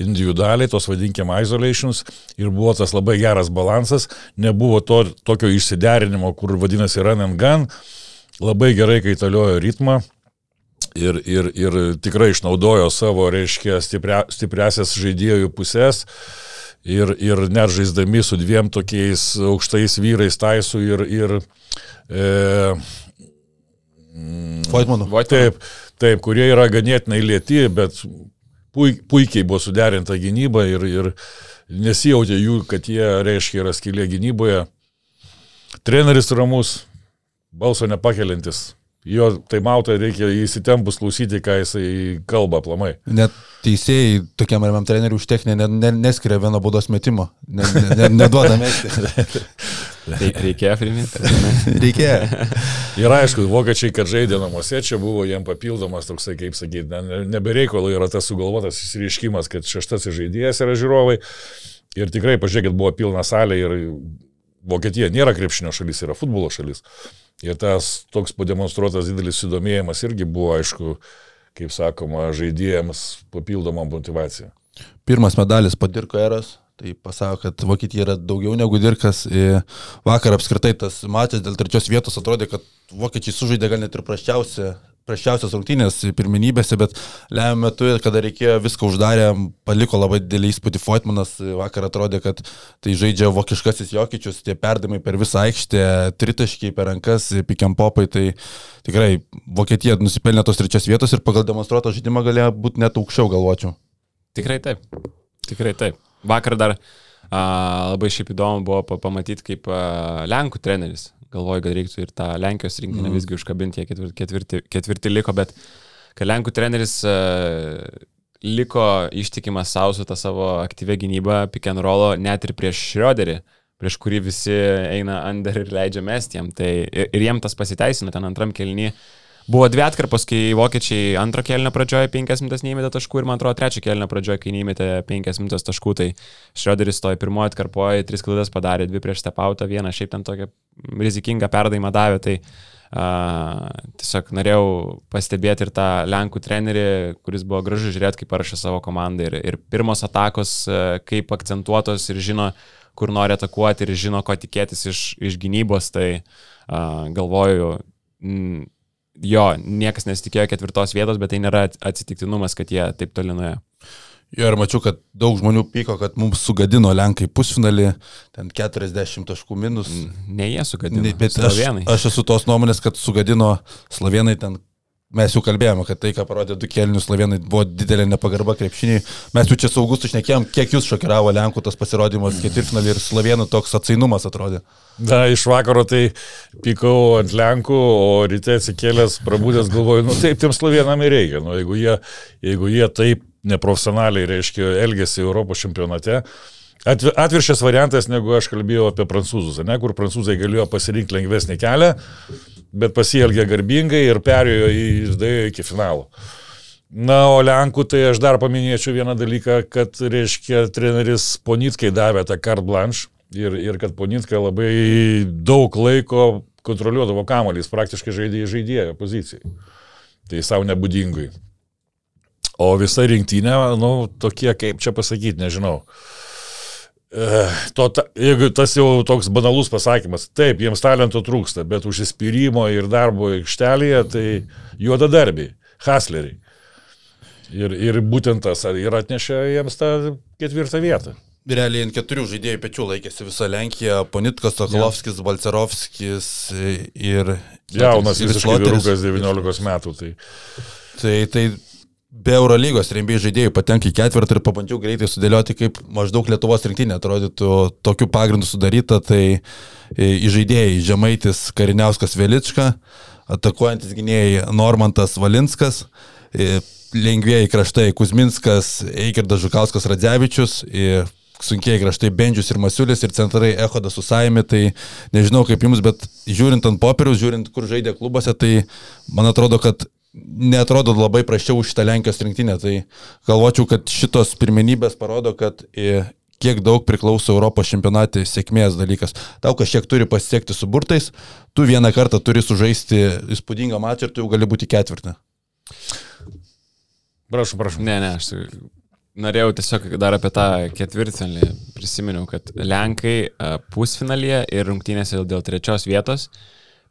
individualiai, tos vadinkim isolations, ir buvo tas labai geras balansas, nebuvo to tokio išsiderinimo, kur vadinasi run and gun, labai gerai kaitaliojo ritmą. Ir, ir, ir tikrai išnaudojo savo, reiškia, stipria, stipresias žaidėjų pusės. Ir, ir net žaisdami su dviem tokiais aukštais vyrais, Taisu ir... ir e, Voitmanu. Taip, taip, kurie yra ganėtinai lėti, bet puik, puikiai buvo suderinta gynyba ir, ir nesijautė jų, kad jie, reiškia, yra skilė gynyboje. Treneris ramus, balso nepakelintis. Jo taimautai reikia įsitempus klausyti, ką jisai kalba aplamai. Net teisėjai tokiam ramiam treneriui už techninę ne, ne, neskiria vieno baudos metimo. Ne, ne, ne, neduoda mesti. Reikėjo priminti. Reikėjo. Ir aišku, vokiečiai, kad žaidė namuose, čia buvo jiem papildomas toksai, kaip sakyti, ne, nebereikalo yra tas sugalvotas įsireiškimas, kad šeštasis žaidėjas yra žiūrovai. Ir tikrai, pažiūrėkit, buvo pilna salė ir Vokietija nėra krepšinio šalis, yra futbolo šalis. Ir tas toks pademonstruotas didelis sudomėjimas irgi buvo, aišku, kaip sakoma, žaidėjams papildoma motivacija. Pirmas medalis po Dirko eros. Tai pasako, kad Vokietija yra daugiau negu Dirkas. Ir Vakar apskritai tas mačas dėl trečios vietos atrodė, kad vokiečiai sužaidė gal net ir praščiausią prašiausias rungtynės pirminybėse, bet lemiamą metu, kada reikėjo viską uždarė, paliko labai didelį įspūdį Foitmanas, vakar atrodė, kad tai žaidžia vokiškasis Jokičius, tie perdavimai per visą aikštę, tritaškiai per rankas, pikiampopai, tai tikrai Vokietija nusipelnė tos trečios vietos ir pagal demonstruotą žaidimą galėjo būti net aukščiau, galvočiau. Tikrai taip, tikrai taip. Vakar dar a, labai šiaip įdomu buvo pamatyti, kaip a, Lenkų treneris galvoju, kad reiktų ir tą Lenkijos rinkinį mm. visgi užkabinti, jie ketvirti, ketvirti, ketvirti liko, bet kai Lenkų treneris uh, liko ištikimas savo su tą savo aktyvę gynybą pick and rollo net ir prieš Šrioderį, prieš kurį visi eina under ir leidžia mesti jam, tai ir, ir jiem tas pasiteisino ten antram kelnyje Buvo dvi atkarpos, kai vokiečiai antro kelnio pradžioje 5 minutės neįmėtė taškų ir man atrodo trečio kelnio pradžioje, kai neįmėtė 5 minutės taškų, tai Šrioderis toj pirmoje atkarpoje tris klaidas padarė, dvi prieš stepautą, vieną šiaip ten tokią rizikingą perdavimą davė, tai uh, tiesiog norėjau pastebėti ir tą Lenkų trenerį, kuris buvo gražu žiūrėti, kaip parašė savo komandą ir, ir pirmos atakos, kaip akcentuotos ir žino, kur nori atakuoti ir žino, ko tikėtis iš, iš gynybos, tai uh, galvoju, mm, jo, niekas nesitikėjo ketvirtos vietos, bet tai nėra atsitiktinumas, kad jie taip toli nuėjo. Jo, ir mačiau, kad daug žmonių pyko, kad mums sugadino Lenkai pusfinalį, ten 40 taškų minus. Ne jie sugadino. Ne, bet aš, aš esu tos nuomonės, kad sugadino Slovenai ten Mes jau kalbėjome, kad tai, ką parodė du kelnius Slovenai, buvo didelė nepagarba krepšiniai. Mes jau čia saugus išnekėjom, kiek jūs šokiravo Lenkų tas pasirodymas ketvirtfinalį ir Slovenų toks atsainumas atrodė. Na, iš vakaro tai pykau ant Lenkų, o ryte atsikėlęs, prabūdęs galvoju, nu taip tiems Slovenam ir reikia. Nu, jeigu, jie, jeigu jie taip neprofesionaliai, reiškia, elgesi Europos čempionate, Atviršės variantas, negu aš kalbėjau apie prancūzus, ne, kur prancūzai galėjo pasirinkti lengvesnį kelią, bet pasielgė garbingai ir perėjo į, išdėjo iki finalo. Na, o Lenkų tai aš dar paminėčiau vieną dalyką, kad, reiškia, treneris Ponitkai davė tą carte blanche ir, ir kad Ponitka labai daug laiko kontroliuodavo kamuolys, praktiškai žaidėjo žaidėjo pozicijai. Tai savo nebūdingui. O visa rinktinė, nu, tokie, kaip čia pasakyti, nežinau. Uh, To, ta, jeigu tas jau toks banalus pasakymas, taip, jiems talento trūksta, bet užsispyrimo ir darbo aikštelėje, tai juoda darbiai, hasleriai. Ir, ir būtent tas ir atnešė jiems tą ketvirtą vietą. Realiai ant keturių žaidėjų pečių laikėsi visa Lenkija, Ponitkas, Sokolovskis, ja. Balcerovskis ir... Jaunas visiškai vyrukas 19 metų. Tai, tai, tai be Eurolygos rembėjai žaidėjų patenka į ketvirtą ir pabandžiau greitai sudėlioti, kaip maždaug Lietuvos rinktinė atrodytų tokiu pagrindu sudaryta, tai į žaidėjai Žemaitis Kariniauskas Velička, atakuojantis gynėjai Normantas Valinskas, lengvėjai kraštai Kuzminskas, Eikirdas Žukauskas Radzevičius, sunkiai kraštai Bendžius ir Masiulis ir centrai Ehodas Usaimi, tai nežinau kaip jums, bet žiūrint ant popieriaus, žiūrint, kur žaidė klubuose, tai man atrodo, kad netrodo labai prašiau už šitą Lenkijos rinktinę, tai galvočiau, kad šitos pirmenybės parodo, kad kiek daug priklauso Europos čempionatė sėkmės dalykas. Tau kažkiek turi pasiekti su burtais, tu vieną kartą turi sužaisti įspūdingą mačą ir tu jau gali būti ketvirtą. Prašau, prašau. Ne, ne, aš norėjau tiesiog dar apie tą ketvirtfinalį prisiminiau, kad Lenkai pusfinalyje ir rungtynėse dėl trečios vietos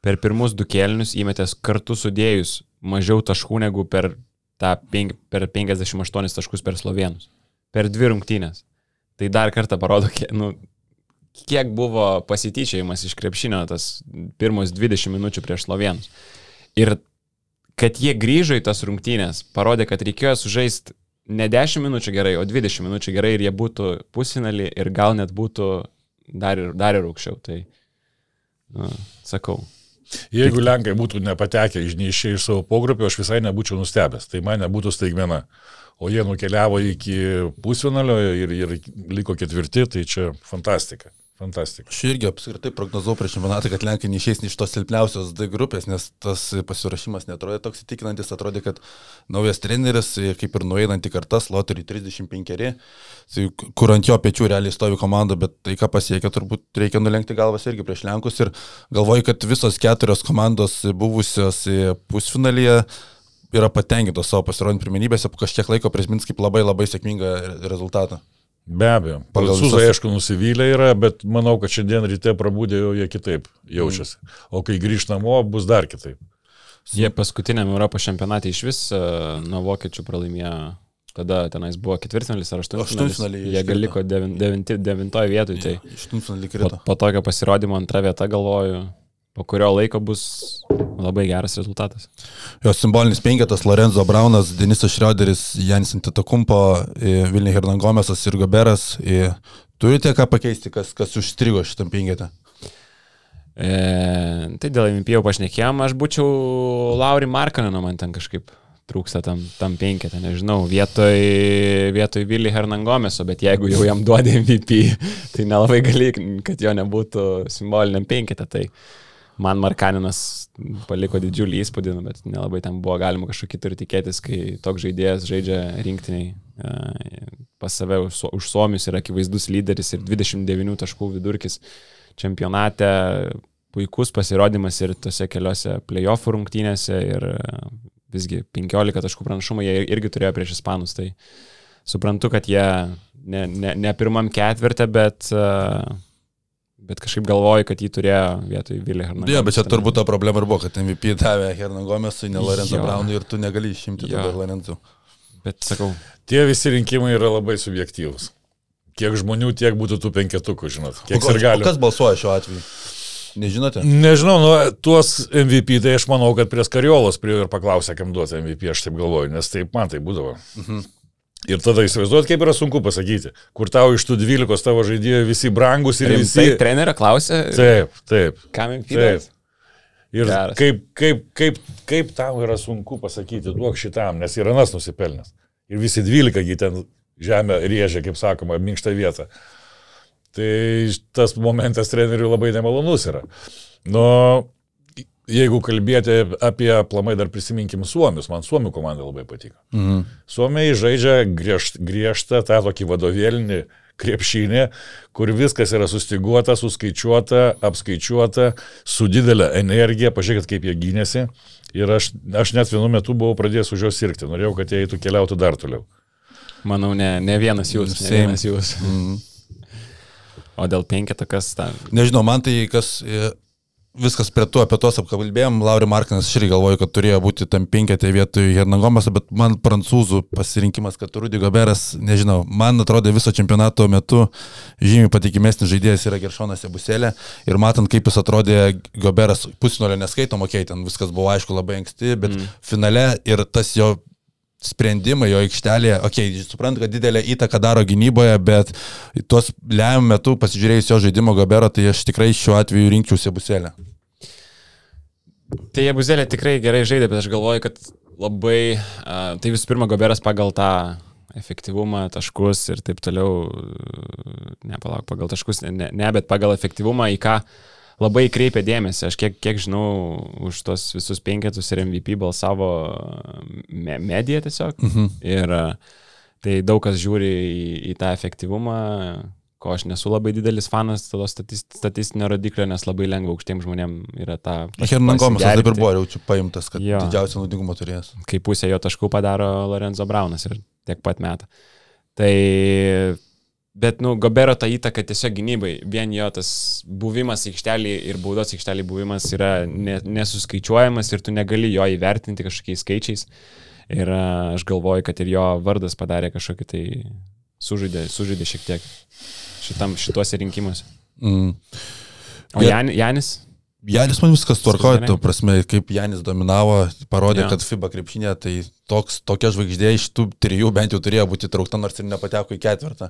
per pirmus du kėlinius įmetęs kartu sudėjus mažiau taškų negu per, tą, penk, per 58 taškus per slovenus. Per dvi rungtynės. Tai dar kartą parodo, kiek, nu, kiek buvo pasityčiajimas iš krepšinio tas pirmos 20 minučių prieš slovenus. Ir kad jie grįžo į tas rungtynės, parodė, kad reikėjo sužaisti ne 10 minučių gerai, o 20 minučių gerai ir jie būtų pusinalį ir gal net būtų dar ir, dar ir aukščiau. Tai, nu, sakau, Jeigu Lenkai būtų nepatekę iš neišėjai iš savo pogrupio, aš visai nebūčiau nustebęs. Tai man nebūtų staigmena. O jie nukeliavo iki pusfinalio ir, ir liko ketvirti, tai čia fantastika. Fantastika. Aš irgi apskritai prognozavau prieš čempionatą, kad Lenkai neišeis iš tos silpniausios D grupės, nes tas pasirašymas netrodė toks įtikinantis, atrodė, kad naujas treneris, kaip ir nueinantį kartą, Loteriai 35, tai kur ant jo pečių realiai stovi komanda, bet tai ką pasiekė, turbūt reikia nulenkti galvas irgi prieš Lenkus ir galvoju, kad visos keturios komandos buvusios pusfinalyje yra patenkintos savo pasirodymų pirmenybėse, po kažkiek laiko prisimins kaip labai labai sėkmingą rezultatą. Be abejo. Prancūzai, visas... aišku, nusivylę yra, bet manau, kad šiandien ryte prabūdė jau jie kitaip jaučiasi. Mm. O kai grįž namo, bus dar kitaip. Jie paskutiniam Europos čempionate iš vis uh, nuo vokiečių pralaimėjo. Tada tenais buvo ketvirtfinalis ar aštuntfinalis. Jie iškrito. liko devin, devinti, devintoje vietoje. Tai Aštuntfinalį po, po tokio pasirodymo antra vieta galvoju, po kurio laiko bus labai geras rezultatas. Jo simbolinis penketas - Lorenzo Braunas, Denisas Šrioderis, Janis Antetokumpo, Vilnius Hernangomesas ir Goberas. Turite ką pakeisti, kas, kas užstrigo šitam penketą? E, tai dėl MVP jau pašnekėjom, aš būčiau Lauri Markanino, man ten kažkaip trūksta tam, tam penketą, nežinau, vietoj, vietoj Vili Hernangomeso, bet jeigu jau jam duodi MVP, tai nelabai gali, kad jo nebūtų simboliniam penketą. Tai man Markaninas paliko didžiulį įspūdį, nu, bet nelabai ten buvo galima kažkokį turi tikėtis, kai toks žaidėjas žaidžia rinktiniai e, pas save už, už Suomius yra akivaizdus lyderis ir 29 taškų vidurkis čempionate. Puikus pasirodymas ir tose keliose playoff rungtynėse ir e, visgi 15 taškų pranašumą jie irgi turėjo prieš Ispanus. Tai suprantu, kad jie ne, ne, ne pirmam ketvirtė, bet, e, bet kažkaip galvoju, kad jį turėjo vietoj Vilį Hernandez. Jo, bet čia turbūt ta problema ir buvo, kad MVP davė Hernangomesui, ne Lorenzo. Braunui ir tu negali išimti Jo. tada Lorenzo. Bet sakau, Tie visi rinkimai yra labai subjektyvūs. Kiek žmonių, tiek būtų tų penketukų, žinot. Kiek ir o gali. kas balsuoja šiuo atveju? Nežinote? Nežinau, nu, tuos MVP, tai aš manau, kad prie Skariolos prie ir paklausė, kam duoti MVP, aš taip galvoju, nes taip man tai būdavo. Mhm. Ir tada įsivaizduot, kaip yra sunku pasakyti, kur tau iš tų 12 tavo žaidėjų visi brangus ir rimtai visi... trenerio klausė, Taip, taip. kam Taip. impydavęs. Ir Geras. kaip, kaip, kaip, kaip tau yra sunku pasakyti, duok šitam, nes yra nas nusipelnęs. Ir visi 12 jį ten žemę rėžia, kaip sakoma, minkštą vietą. Tai tas momentas treneriui labai nemalonus yra. Nu, jeigu kalbėti apie plamai, dar prisiminkim Suomius, man Suomių komanda labai patiko. Mhm. Suomiai žaidžia griežt, griežtą tą tokį vadovėlinį krepšinį, kur viskas yra sustiguota, suskaičiuota, apskaičiuota, su didelė energija, pažiūrėkit, kaip jie gynėsi. Ir aš, aš net vienu metu buvau pradėjęs už juos sirgti, norėjau, kad jie eitų keliautų dar toliau. Manau, ne, ne vienas jūs, ne vienas jūs. Mhm. O dėl penketo kas ten? Nežinau, man tai kas e, viskas prie to, apie tos apkalbėjom, Lauri Markinas irgi galvoju, kad turėjo būti tam penketė vietoj Hernagomas, bet man prancūzų pasirinkimas, kad Rudy Goberas, nežinau, man atrodė viso čempionato metu žymiai patikimesnis žaidėjas yra Geršonas Ebuselė ir matant, kaip jis atrodė Goberas, pusnolio neskaitom, okei, okay, ten viskas buvo aišku labai anksti, bet mm. finale ir tas jo sprendimai jo aikštelėje, okei, okay, suprantu, kad didelę įtaką daro gynyboje, bet tuos lemiamų metų pasižiūrėjus jo žaidimo Gabero, tai aš tikrai šiuo atveju rinkčiausi buselę. Tai Jebuzelė tikrai gerai žaidė, bet aš galvoju, kad labai, uh, tai visų pirma, Goberas pagal tą efektyvumą, taškus ir taip toliau, nepalauk, pagal taškus, ne, ne, bet pagal efektyvumą, į ką labai kreipia dėmesį. Aš kiek, kiek žinau, už tos visus penketus ir MVP balsavo me, medija tiesiog. Mhm. Ir uh, tai daug kas žiūri į, į tą efektyvumą, ko aš nesu labai didelis fanas to statist, statistinio rodiklio, nes labai lengva aukštiems žmonėms yra tą... Hernagomas taip ir buvo jaučiu paimtas, kad Jo. didžiausią naudingumą turės. kai pusę jo taškų padaro Lorenzo Braunas ir tiek pat metą. Tai, bet, nu, Gobero ta įtaka tiesiog gynybai, vien jo tas buvimas aikštelį ir baudos aikštelį buvimas yra ne, nesuskaičiuojamas ir tu negali jo įvertinti kažkokiais skaičiais. Ir aš galvoju, kad ir jo vardas padarė kažkokį tai sužaidė, sužaidė šiek tiek šitam, šituose rinkimuose. Mm. O Bet- Jan, Janis? Janis man viskas tvarkoja, tu prasme, kaip Janis dominavo, parodė, Jo. kad FIBA krepšinė, tai toks, tokia žvaigždė iš tų trijų bent jau turėjo būti traukta, nors ir nepateko į ketvirtą.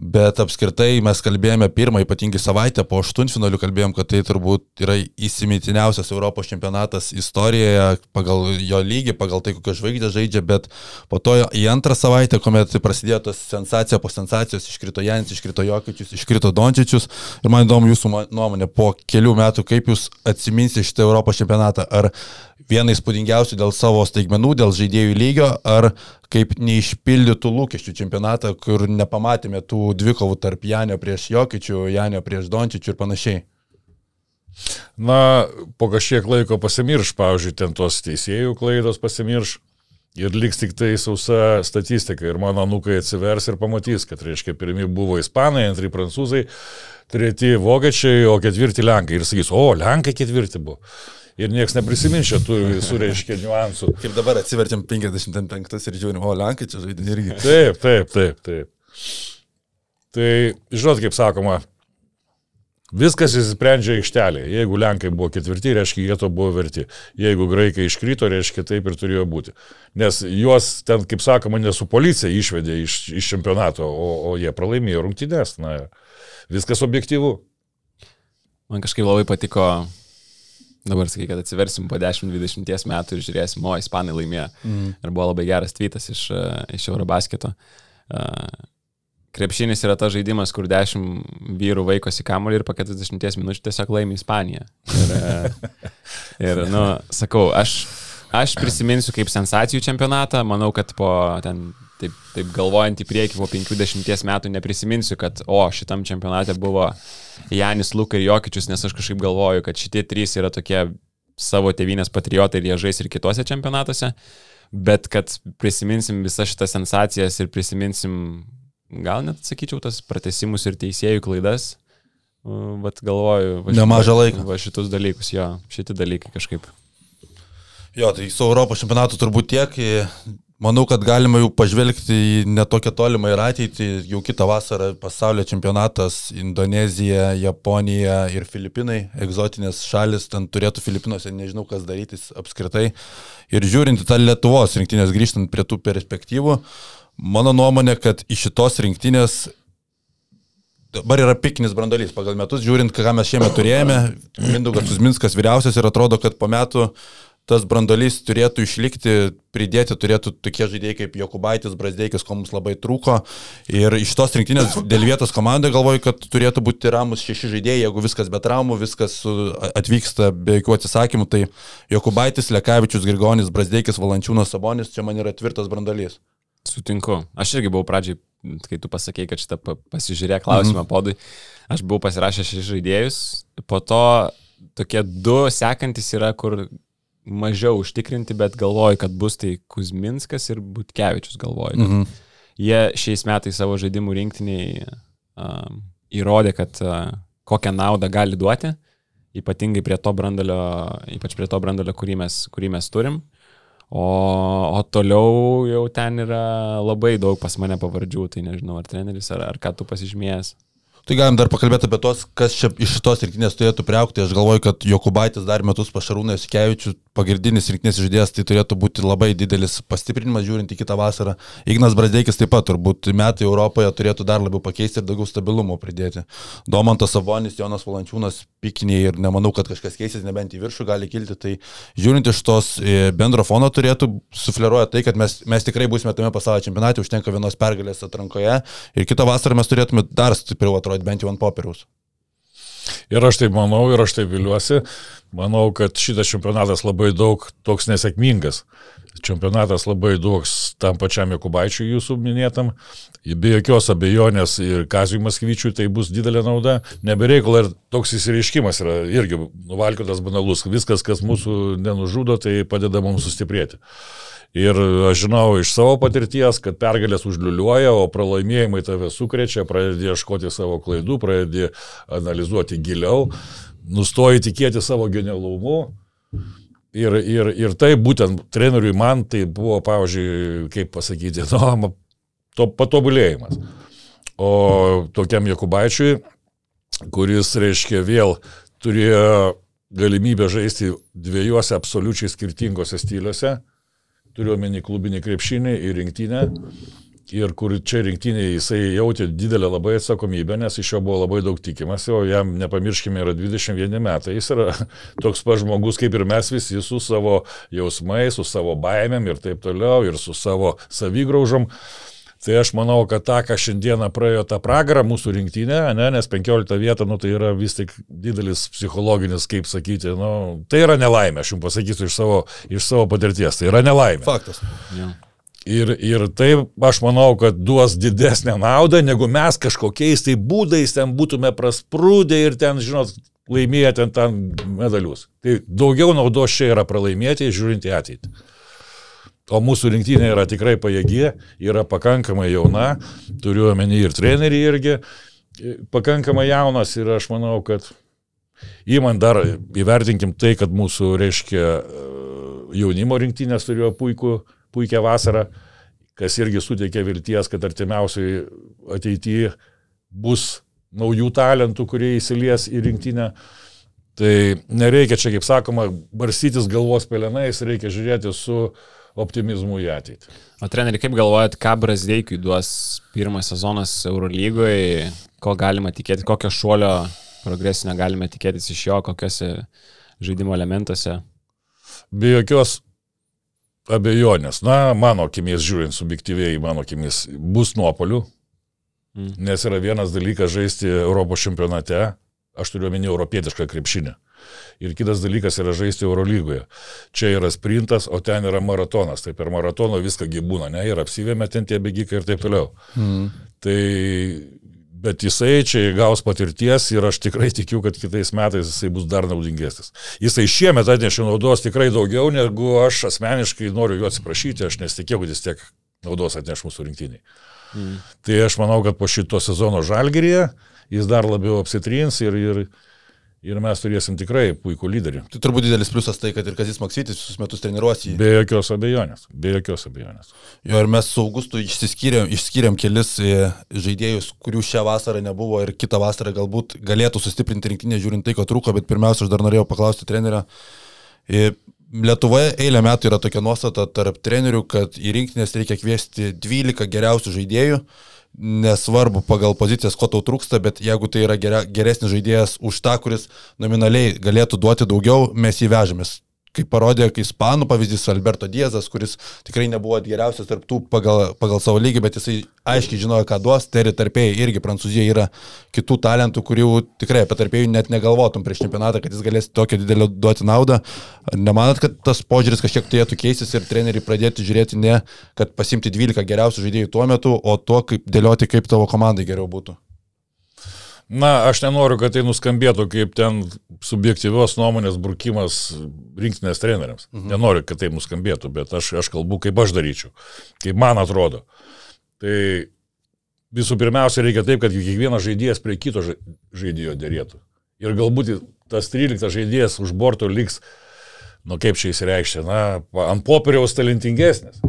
Bet apskritai mes kalbėjome pirmą, ypatingai savaitę po aštuntfinalių kalbėjom, kad tai turbūt yra įsimintiniausias Europos čempionatas istorijoje pagal jo lygį, pagal tai, kokią žvaigždę žaidžia, bet po to į antrą savaitę, kuomet prasidėjo tas sensacija po sensacijos, iškrito Janis, iškrito Jokičius, iškrito Dončičius. Ir man įdomu jūsų nuomonė, po kelių metų, kaip jūs atsiminsite šitą Europos čempionatą, ar vieną įspūdingiausių dėl savo staigmenų, dėl žaidėjų lygio, ar kaip neišpildytų lūkesčių čempionatą, kur nepamatėme tų dvikovų tarp Janio prieš Jokičių, Janio prieš Dončičių ir panašiai. Na, po kažkiek laiko pasimirš, pavyzdžiui, ten tos teisėjų klaidos pasimirš ir liks tik tai sausa statistika. Ir mano nukai atsivers ir pamatys, kad, reiškia, pirmi buvo ispanai, antri prancūzai, treti vokiečiai, o ketvirti lenkai. Ir sakys, o, lenkai ketvirti buvo. Ir niekas neprisimins šitų visų reiškia niuansų. Kaip dabar atsivertėm 55 ir žiūrim, o Lenkai čia žaidė irgi. Taip, taip, taip, taip. Tai, žinot, kaip sakoma, Viskas įsisprendžia aikštelėje. Jeigu Lenkai buvo ketvirti, reiškia, jie to buvo verti. Jeigu graikai iškrito, reiškia, taip ir turėjo būti. Nes juos ten, kaip sakoma, ne su policija išvedė iš, iš čempionato, o, o jie pralaimėjo rungtynės. Na, viskas objektyvu. Man kažkaip labai patiko, dabar sakai, kad atsiversim po 10-20 metų ir žiūrėsim, o, ispanai laimėjo. Mm. Ir buvo labai geras tweetas iš, iš Eurobasketo. Uh, krepšinis yra tas žaidimas, kur 10 vyrų vaikosi kamuolį ir po 40 minučių tiesiog laimi Ispaniją. Ir, e, ir nu, sakau, aš, aš prisiminsiu kaip sensacijų čempionatą, manau, kad po ten, taip, taip galvojant į priekį po 50 metų neprisiminsiu, kad o šitam čempionate buvo Janis Luka ir Jokičius, nes aš kažkaip galvoju, kad šitie trys yra tokie savo tėvynės patriotai ir jie žais ir kitose čempionatuose, bet kad prisiminsim visas šitas sensacijas ir prisiminsim gal net sakyčiau tas pratesimus ir teisėjų klaidas, bet galvoju, va, nemažą laiką. Va šitus dalykus, jo, šitie dalykai kažkaip. Jo, tai su Europos čempionatu turbūt tiek. Manau, kad galima jau pažvelgti į netokią tolimą ir ateitį. Jau kitą vasarą pasaulio čempionatas Indonezija, Japonija ir Filipinai, egzotinės šalis, ten turėtų Filipinuose, nežinau kas darytis apskritai. Ir žiūrint į tą Lietuvos rinktinės, grįžtant prie tų perspektyvų, Mano nuomonė, kad iš šitos rinktinės dabar yra pikinis brandolys pagal metus, žiūrint, ką mes šiemet turėjome. Mindaugas Uzminskas vyriausias ir atrodo, kad po metų tas brandolys turėtų išlikti, pridėti turėtų tokie žaidėjai kaip Jokubaitis, Brasdeikis, ko mums labai trūko. Ir iš tos rinktinės dėl vietos komandoje galvoju, kad turėtų būti ramus šeši žaidėjai, jeigu viskas be traumų, viskas atvyksta be jokių atsisakymų, tai Jokubaitis, Lekavičius, Grigonis, Brasdeikis, Valančiūnas, Sabonis, čia man yra tvirtas brandolys. Sutinku. Aš irgi buvau pradžiai, kai tu pasakėjai, kad šitą pasižiūrė klausimą mhm. podui, aš buvau pasirašęs šešis žaidėjus, po to tokie du sekantis yra, kur mažiau užtikrinti, bet galvoju, kad bus tai Kuzminskas ir Butkevičius galvoju. Mhm. Jie šiais metais savo žaidimų rinktiniai uh, įrodė, kad uh, kokią naudą gali duoti, ypatingai prie to brandalio, ypač prie to brandalio, kurį mes, kurį mes turim. O, o toliau jau ten yra labai daug pas mane pavardžių, tai nežinau, ar treneris, ar, ar ką tu pasižymėjęs. Tai galim dar pakalbėti apie tos, kas čia iš šitos rinktinės turėtų priaukti. Aš galvoju, kad Jokubaitis dar metus pašarūnai Sikevičių pagrindinis rinktinės žaidėjas, tai turėtų būti labai didelis pastiprinimas žiūrint į kitą vasarą. Ignas Brasdeikis taip pat turbūt metai Europoje turėtų dar labiau pakeisti ir daugiau stabilumo pridėti. Domantas Savonis, Jonas Valančiūnas, pikiniai ir nemanau, kad kažkas keisis, nebent į viršų gali kilti. Tai žiūrint iš tos e, bendro fono turėtų sufleruoja tai, kad mes, mes tikrai būsime tame pasaulio čempionate, užtenka vienos pergalės atrankoje ir kitą vasarą mes turėtume dar stipriau atrodyti bent jau ant popieriaus. Ir aš taip manau, ir aš taip viliuosi. Manau, kad šitas čempionatas labai daug toks nesėkmingas. Čempionatas labai daug tam pačiam Jekubaičiui jūsų minėtam. Be jokios abejonės ir Kazijui Maskvyčiui tai bus didelė nauda. Nebereikala ir toks įsireiškimas yra irgi nuvalkiotas banalus. Viskas, kas mūsų nenužudo, tai padeda mums sustiprėti. Ir aš žinau iš savo patirties, kad pergalės užliuliuoja, o pralaimėjimai tave sukrečia, pradedi ieškoti savo klaidų, pradedi analizuoti giliau, nustoji tikėti savo genialumu. Ir, ir, ir tai būtent treneriui man tai buvo, pavyzdžiui, kaip pasakyti, nu, to patobulėjimas. O tokiam Jokubaičiui, kuris, reiškia, vėl turėjo galimybę žaisti dviejose absoliučiai skirtingose stiliuose, turiu omeny klubinį krepšinį ir rinktinę. Ir kur čia rinktinė jisai jautė didelę labai atsakomybę, nes iš jo buvo labai daug tikimasi, o jam, nepamirškime, yra 21 metai. Jis yra toks pa žmogus kaip ir mes visi, su savo jausmais, su savo baimėm ir taip toliau, ir su savo savygraužom. Tai aš manau, kad tą, ką šiandieną praėjo tą pragarą mūsų rinktinė, ne, nes 15 vieta, nu, tai yra vis tik didelis psichologinis, kaip sakyti, nu, tai yra nelaimė, aš jums pasakysiu iš savo, iš savo patirties, tai yra nelaimė. Faktas. Ja. Ir, ir tai aš manau, kad duos didesnę naudą, negu mes kažkokiais tai būdais ten būtume prasprūdę ir ten, žinot, laimėję ten, ten medalius. Tai daugiau naudos čia yra pralaimėti, žiūrint į ateitį. O mūsų rinktinė yra tikrai pajėgi, yra pakankamai jauna, turiu omeny ir treneriai irgi pakankamai jaunas ir aš manau, kad Įman dar įvertinkim tai, kad mūsų, reiškia, jaunimo rinktinės turėjo puikų, puikią vasarą, kas irgi suteikia vilties, kad artimiausiai ateityje bus naujų talentų, kurie įsilies į rinktinę. Tai nereikia čia, kaip sakoma, barstytis galvos pelenais, reikia žiūrėti su optimizmu į ateitį. O treneri, kaip galvojat, ką Brazdeikiui duos pirmas sezonas Eurolygoje, ko galima tikėtis, kokio šuolio progresinio galime tikėtis iš jo, kokiuose žaidimo elementuose? Be jokios abejonės, na, mano akimis žiūrint subjektyviai, mano akimis bus nuopolių, mm. nes yra vienas dalykas žaisti Europos čempionate, aš turiu omeny europietišką krepšinį. Ir kitas dalykas yra žaisti Eurolygoje. Čia yra sprintas, o ten yra maratonas. Tai per maratoną viską gyvūna, ne? Ir apsivėmė ten tie bėgikai ir taip toliau. Mm. Tai Bet jisai čia gaus patirties ir aš tikrai tikiu, kad kitais metais jisai bus dar naudingesnis. Jisai šiemet atnešė naudos tikrai daugiau, negu aš asmeniškai noriu jo atsiprašyti, aš nesitikėjau, kad jis tiek naudos atneš mūsų rinktiniai. Mm. Tai aš manau, kad po šito sezono žalgeryje jis dar labiau apsitrins ir, ir, Ir mes turėsim tikrai puikų lyderį. Tai turbūt didelis pliusas tai, kad ir Kazis Maksytis visus metus treniruosi. Be jokios abejonės. Be jokios abejonės. Jo, ir mes su Augustu išsiskyrėm, išskyrėm kelis e, žaidėjus, kurių šią vasarą nebuvo ir kitą vasarą galbūt galėtų sustiprinti rinktinę, žiūrint tai, ko trūko, bet pirmiausia, aš dar norėjau paklausti trenerio. E, Lietuvoje eilę metų yra tokia nuostata tarp trenerių, kad į rinktinės reikia kviesti 12 geriausių žaidėjų nesvarbu pagal pozicijas, ko tau trūksta, bet jeigu tai yra geresnis žaidėjas už tą, kuris nominaliai galėtų duoti daugiau, mes jį vežamės kaip parodė, kai Ispanų pavyzdys Alberto Diezas, kuris tikrai nebuvo geriausias tarp tų pagal, pagal savo lygį, bet jisai aiškiai žinojo, ką duos, teri tarpėjai irgi Prancūzija yra kitų talentų, kurių tikrai apie tarpėjų net negalvotum prieš čempionatą, kad jis galės tokią didelę duoti naudą. Nemanot, kad tas požiūris kažkiek turėtų keistis ir treneriai pradėti žiūrėti ne, kad pasimti 12 geriausių žaidėjų tuo metu, o to, kaip dėlioti, kaip tavo komandai geriau būtų? Na, aš nenoriu, kad tai nuskambėtų kaip ten subjektyvios nuomonės brukimas rinktinės treneriams. Mhm. Nenoriu, kad tai nuskambėtų, bet aš, aš kalbu, kaip aš daryčiau, kaip man atrodo. Tai visų pirmiausia reikia taip, kad kiekvienas žaidėjas prie kito žaidėjo dėrėtų. Ir galbūt tas 13 žaidėjas už borto liks, nu kaip čia įsireikšti, na, ant popieriaus talentingesnis.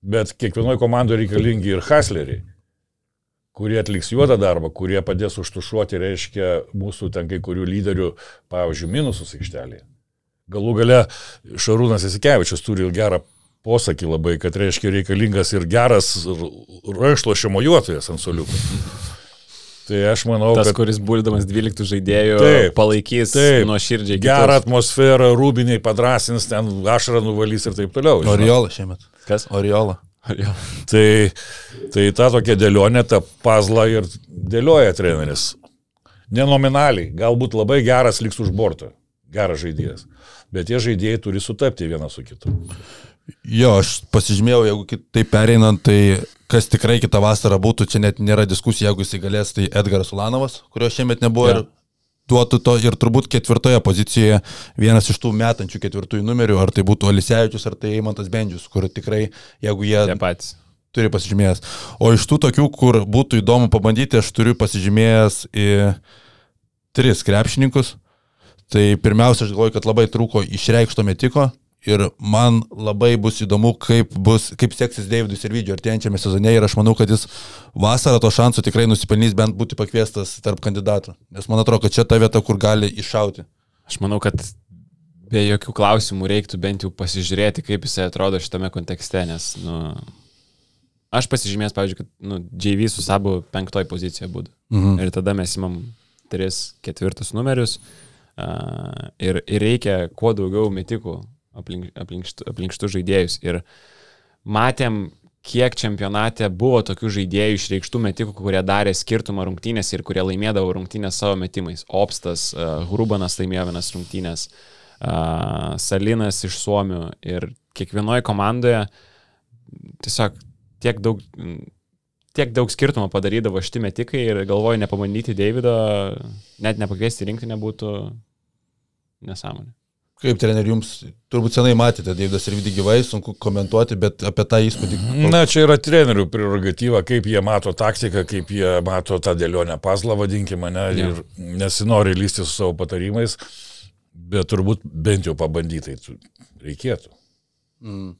Bet kiekvienoje komandoje reikalingi ir hasleriai kurie atliks juodą darbą, kurie padės užtušuoti, reiškia, mūsų ten kai kurių lyderių, pavyzdžiui, minusus aikštelėje. Galų gale Šarūnas Isikevičius turi gerą posakį labai, kad reiškia reikalingas ir geras rankšluošio mojuotojas ant soliuko. Tai aš manau, Tas, kad... kuris būdamas 12 žaidėjų taip, palaikys taip, nuo širdžiai. Gerą atmosferą, rūbiniai padrasins, ten ašarą nuvalys ir taip toliau. Oriola šiemet. Kas? Oriola. Tai, tai tą tokią dėlionę, tą pazlą ir dėlioja treneris. Nenominaliai, galbūt labai geras liks už borto, geras žaidėjas, bet tie žaidėjai turi sutapti vienas su kitu. Jo, aš pasižymėjau, jeigu taip pereinant, tai kas tikrai kitą vasarą būtų, čia net nėra diskusija, jeigu jisai galės, tai Edgaras Ulanovas, kurio šiemet nebuvo ja. ir duotų to ir turbūt ketvirtoje pozicijoje vienas iš tų metančių ketvirtųjų numerių, ar tai būtų Alisevičius, ar tai Eimantas Bendžius, kur tikrai, jeigu jie... Jie patys. Turi pasižymėjęs. O iš tų tokių, kur būtų įdomu pabandyti, aš turiu pasižymėjęs į tris krepšininkus. Tai pirmiausia, aš galvoju, kad labai trūko išreikšto metiko, Ir man labai bus įdomu, kaip, bus, kaip seksis Davidui Servidžiu artėjančiame sezone ir aš manau, kad jis vasarą to šansų tikrai nusipelnys bent būti pakviestas tarp kandidatų. Nes man atrodo, kad čia ta vieta, kur gali iššauti. Aš manau, kad be jokių klausimų reiktų bent jau pasižiūrėti, kaip jisai atrodo šitame kontekste, nes, nu, aš pasižymės, pavyzdžiui, kad, nu, JV su sabo penktoj pozicija būtų. Mhm. Ir tada mes imam tris ketvirtus numerius uh, ir, ir reikia kuo daugiau metikų aplink, aplink, aplink šitų žaidėjus. Ir matėm, kiek čempionate buvo tokių žaidėjų išreikštų metikų, kurie darė skirtumą rungtynės ir kurie laimėdavo rungtynės savo metimais. Opstas, uh, Hrubanas laimėjo vienas rungtynės, uh, Salinas iš Suomių ir kiekvienoje komandoje tiesiog tiek daug, tiek daug skirtumo padarydavo šitie metikai ir galvoju nepamandyti Davido, net nepakviesti rinkti nebūtų nesąmonė. Kaip treneri, jums turbūt senai matėte Deividas ir Vidį gyvai, sunku komentuoti, bet apie tą įspūdį. Na, čia yra trenerių prerogatyva, kaip jie mato taktiką, kaip jie mato tą dėlionę pazlą, vadinkime, ne, Ja. ir nesinori lysti su savo patarimais, bet turbūt bent jau pabandytai reikėtų. Mm.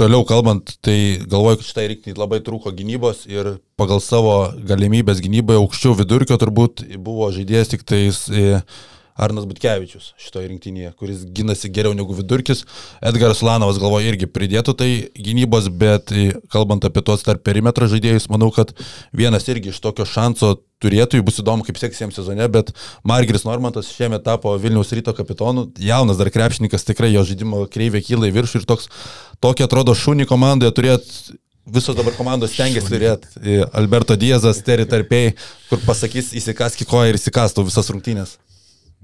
Toliau kalbant, tai galvoju, kad šitai rinkti labai trūko gynybos ir pagal savo galimybės gynyboje aukščiau vidurkio turbūt buvo žaidėjas tik tais e, Arnas Butkevičius šitoje rinktinėje, kuris gynasi geriau negu vidurkis. Edgaras Lanovas galvoju irgi pridėtų tai gynybos, bet kalbant apie tuos tarp perimetro žaidėjus, manau, kad vienas irgi iš tokio šanso turėtų, bus įdomu, kaip seks jiems sezone, bet Margeris Normantas šiemet tapo Vilniaus ryto kapitonu, jaunas dar krepšininkas, tikrai jo žaidimo kreivė kyla į viršų ir toks, tokia atrodo šūnį komandoje turėti. Visos dabar komandos stengiasi turėti e, Alberto Diezas, Terry Tarpiai, kur pasakys įsikaski koją ir įsikastų visas rungtynės.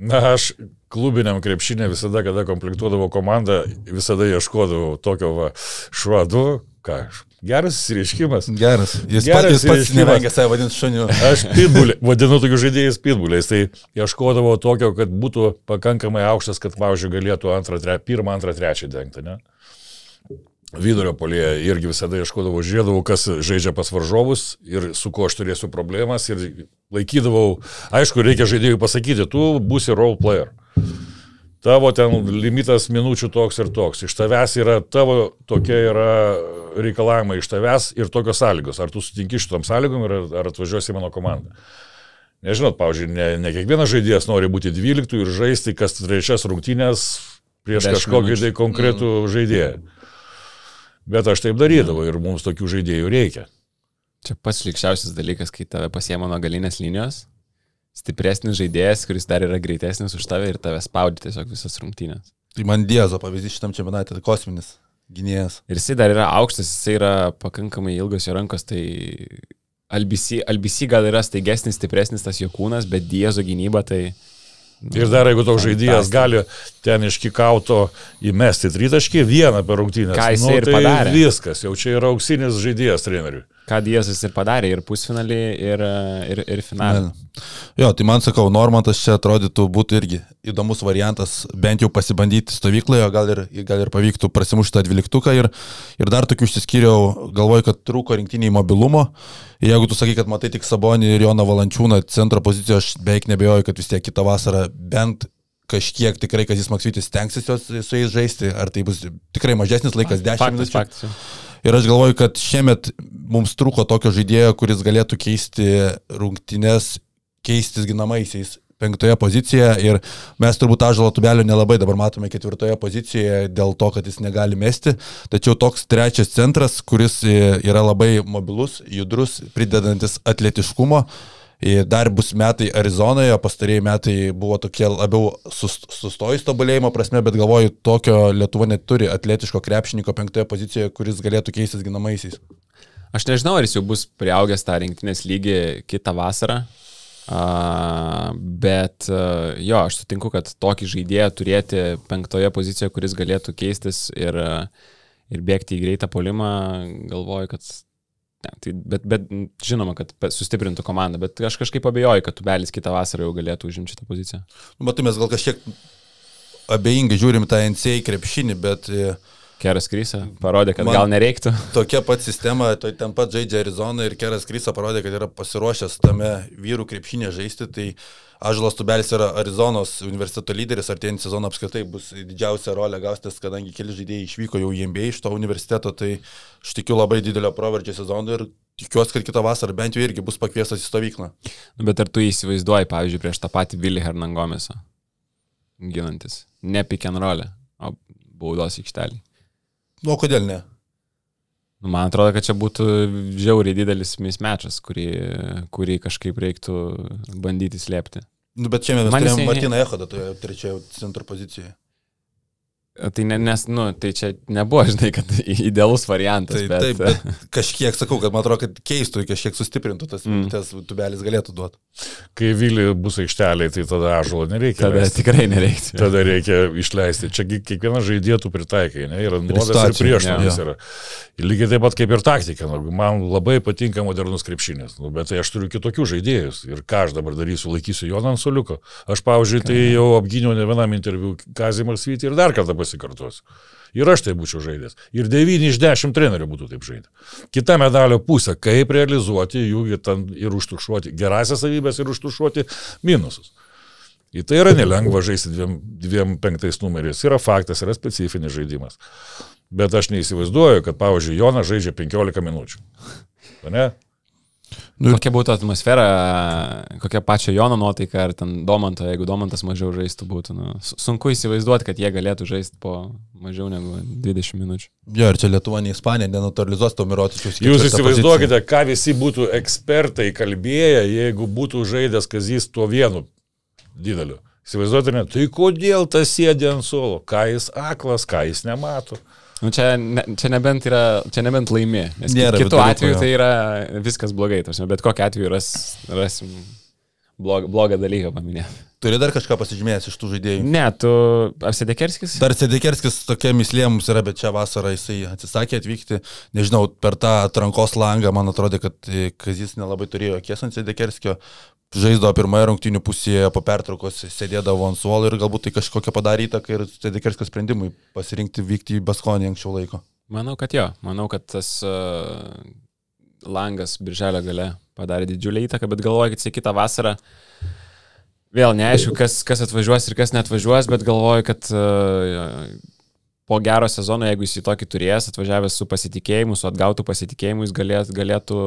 Na, aš klubiniam krepšinė visada, kada komplektuodavau komandą, visada ieškodavau tokio va, švadu, ką, geras įsireiškimas. Geras. Jis, Geras Geras, jis pats išreiškimas. nevengia save vadinti šuniu. Aš pitbulį, vadinu tokius žaidėjus pitbuliais, tai ieškodavau tokio, kad būtų pakankamai aukštas, kad, pavyzdžiui, galėtų antrą, tre, pirmą, antrą, trečią dengti, ne? Vidurio polėje irgi visada ieškodavau, žiūrėdavau, kas žaidžia pas varžovus ir su kuo aš turėsiu problemas ir laikydavau, aišku, reikia žaidėjui pasakyti, tu būsi role player. Tavo ten limitas minučių toks ir toks. Iš tavęs yra tavo, tokie yra reikalavimai iš tavęs ir tokios sąlygos. Ar tu sutinki šitom sąlygom ir ar, atvažiuosi į mano komandą. Nežinot, pavyzdžiui, ne, ne kiekvienas žaidėjas nori būti 12 ir žaisti kas trečias rungtynės prieš 10 kažkokį tai konkretų žaidėją. Bet aš taip darydavau ir mums tokių žaidėjų reikia. Čia pats likščiausias dalykas, kai tave pasiema nuo galinės linijos, stipresnis žaidėjas, kuris dar yra greitesnis už tave ir tave spaudi tiesiog visas rungtynės. Tai man Diezo pavyzdys šitam čempionate, tai kosminis gynėjas. Ir jisai dar yra aukštas, jisai yra pakankamai ilgos jo rankos, tai LBC, LBC gal yra staigesnis, stipresnis tas jo kūnas, bet Diezo gynyba tai... Ir dar jeigu toks žaidėjas gali ten iš kikauto įmesti tritaškį vieną per rungtynę, ir tai padarė. viskas, jau čia yra auksinis žaidėjas treneriui. Ką Diezas ir padarė ir pusfinalį, ir, ir, ir finalį. Ne. Jo, tai man sakau, Normantas čia atrodytų būtų irgi įdomus variantas, bent jau pasibandyti stovykloje, gal ir, gal ir pavyktų prasimušti tą dvyliktuką. Ir, ir dar tokių išsiskyriau, galvoju, kad trūko rinktiniai mobilumo. Jeigu tu sakai, kad matai tik Sabonį ir Joną Valančiūną centro poziciją, aš beveik nebejoju, kad vis tiek kitą vasarą bent kažkiek tikrai, kad jis Maksytis stengsis jos su jais žaisti, ar tai bus tikrai mažesnis laikas, 10 Faktas, minučių. Ir aš galvoju, kad šiemet mums trūko tokio žaidėjo, kuris galėtų keisti rungtynes, keistis ginamaisiais penktoje pozicijoje ir mes turbūt Ažalo tubelio nelabai dabar matome ketvirtoje pozicijoje dėl to, kad jis negali mesti, tačiau toks trečias centras, kuris yra labai mobilus, judrus, pridedantis atletiškumo. E, Dar bus metai Arizonoje, pastarėjai metai buvo tokie labiau sus- sustojus tobulėjimo prasme, bet galvoju, tokio Lietuva neturi atletiško krepšininko penktoje pozicijoje, kuris galėtų keistis ginamaisiais. Aš nežinau, ar jis jau bus prieaugęs tą rinktinės lygį kitą vasarą. A, bet a, jo, aš sutinku, kad tokį žaidėją turėti penktoje pozicijoje, kuris galėtų keistis ir, a, ir bėgti į greitą polimą, galvoju, kad... Ne, tai, bet, bet žinoma, kad sustiprintų komandą, bet aš kažkaip abejoju, kad tubelis kitą vasarą jau galėtų užimti šitą poziciją. Nu, Matai, mes gal kažkiek abejingai žiūrim tą NCA krepšinį, bet e, Keras Krysa parodė, kad gal nereiktų. tokia pat sistema, to ten pat žaidžia Arizona ir Keras Krysa parodė, kad yra pasiruošęs tame vyrų krepšinė žaisti, tai Ažalas Tubelis yra Arizonos universiteto lyderis, artėjant sezoną apskritai bus didžiausia rolė gaustas, kadangi keli žaidėjai išvyko jau į MBA iš to universiteto, tai aš tikiu labai didelio proveržio sezono ir tikiuosi, kad kitą vasarą bent jau irgi bus pakviestas į stovyklą. Nu, bet ar tu įsivaizduoji, pavyzdžiui, prieš tą patį Vilį Hernangomėsą, ginantis, ne pick and roll, o baudos aikštelį. Nu, kodėl ne? Nu, man atrodo, kad čia būtų žiauriai didelis mismečas, kurį, kurį kažkaip reiktų bandyti slėpti. Nu, bet čia mes Man turėjome jisai- Martiną Echodą toje trečioje centro pozicijoje. Tai, ne, nes, nu, tai čia nebuvo, žinai, kad idealus variantas. Tai, bet... taip, bet kažkiek sakau, kad man atrodo, kad keistų, kažkiek sustiprintų tas Mm. minutės, tubelis galėtų duoti. Kai Vili bus aikštelė, tai tada ažulo nereikia. Tada leisti. tikrai nereiktų. Tada reikia išleisti. Čia kiekvieną žaidėtų pritaikai, ne? Yra nuodas ir situacijai, priešnuodis. Ir lygiai taip pat kaip ir taktika. Nu, man labai patinka modernus krepšinis, nu, bet tai aš turiu kitokių žaidėjus. Ir ką aš dabar darysiu, laikysiu Joną ant suliuko. Aš, pavyzdžiui, tai jau apgyniau ne vienam interviu Kazimar Svyti ir dar kartą pasikartosiu. Ir aš tai būčiau žaidęs. Ir 9 iš 10 trenerių būtų taip žaidę. Kita medalio pusė - kaip realizuoti jų ir, užtušuoti gerasias savybės ir užtušuoti minusus. Į tai yra nelengva žaisti dviem, dviem penktais numeriais. Yra faktas, yra specifinis žaidimas. Bet aš neįsivaizduoju, kad, pavyzdžiui, Jonas žaidžia 15 minučių. Ne? Nu, Kokia būtų atmosfera, kokia pačia Jono nuotaika, ar ten Domanto, jeigu Domantas mažiau žaistų būtų. Nu, su- sunku įsivaizduoti, kad jie galėtų žaisti po mažiau negu 20 minučių. Jo, ir čia Lietuva, ne Ispanija neneutralizuos to Mirotičius. Jūs įsivaizduokite, ką visi būtų ekspertai kalbėję, jeigu būtų žaidęs Kazys tuo vienu dideliu. Įsivaizduotumėte, ne? tai kodėl tas sėdė ant suolo, ką jis aklas, ką jis nemato. Nu, čia, ne, čia, nebent yra, čia nebent laimė. Nes Nėra kitu atveju tai yra viskas blogai. Tarsi, bet kokiu atveju ras, rasim blog, blogą dalyką paminėti. Turi dar kažką pasižymėjęs iš tų žaidėjų? Ne, tu apsidekerskis? Dar Sedekerskis tokia mislė mums yra, bet čia vasarą jisai atsisakė atvykti. Nežinau, per tą atrankos langą man atrodė, kad e, Kazis nelabai turėjo kies ant Sedekerskio. Žaisdavo pirmąją rungtinių pusėje, po pertraukos sėdėdavo ant suolo ir galbūt tai kažkokią padarė įtaką ir Sedekerskio sprendimui pasirinkti vykti į Baskonį anksčiau laiko. Manau, kad jo. Manau, kad tas uh, langas birželio gale padarė didžiulį įtaką, bet jisai kitą vasarą vėl neaišku, kas, kas atvažiuos ir kas netvažiuos, bet galvoju, kad uh, po gero sezono, jeigu jis į tokį turės, atvažiavęs su pasitikėjimu, su atgautų pasitikėjimu, jis galėt, galėtų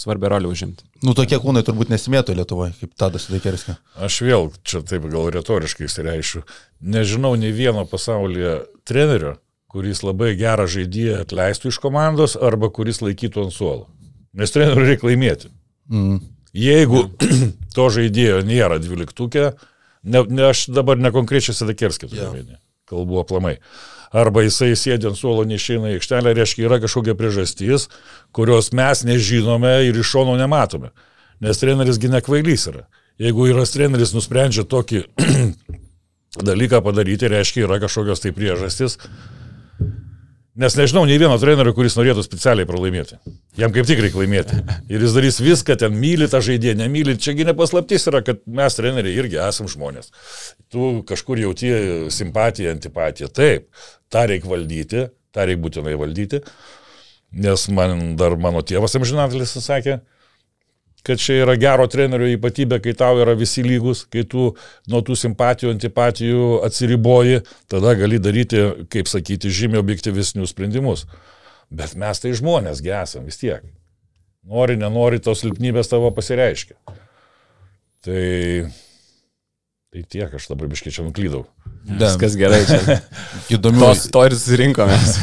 svarbią rolę užimti. Nu, tokie kūnai turbūt nesimėtų Lietuvoje, kaip Tadas Sedekerskio. Aš vėl čia taip gal retoriškai įsireišiu. Nežinau nei vieno pasaulyje trenerio, kuris labai gerą žaidėją atleistų iš komandos arba kuris laikytų ant suolo. Nes treneriui reikia laimėti. Mm. Jeigu to žaidėjo nėra dvyliktukė, ne, ne, aš dabar nekonkrečiai Sedekerskį turiu Jo. omeny, kalbu aplamai. Arba jisai sėdė ant suolo neišeina į aikštelę, reiškia yra kažkokia priežastis, kurios mes nežinome ir iš šono nematome. Nes treneris gi nekvailys yra. Jeigu yra treneris nusprendžia tokį dalyką padaryti, reiškia yra kažkokios tai priežastis. Nes nežinau nei vieno trenerio, kuris norėtų specialiai pralaimėti. Jam kaip tik reikia laimėti. Ir jis darys viską, ten myli tą žaidėją, nemyli. Čiagi nepaslaptis yra, kad mes treneriai irgi esam žmonės. Tu kažkur jauti simpatiją, antipatiją. Taip, tą reikia valdyti, tą reikia būtinai valdyti. Nes man dar mano tėvas amžinatelis sakė, kad čia yra gero trenerio ypatybė, kai tau yra visi lygus, kai tu nuo tų simpatijų, antipatijų atsiriboji, tada gali daryti, kaip sakyti, žymiai objektyvesnius sprendimus. Bet mes tai žmonės gesam vis tiek. Nori, nenori, tos silpnybės tavo pasireiškia. Tai, tai tiek, aš dabar biškiai nuklydau. Da, Viskas gerai. Čia. įdomių, Tos, to ir susirinkomės.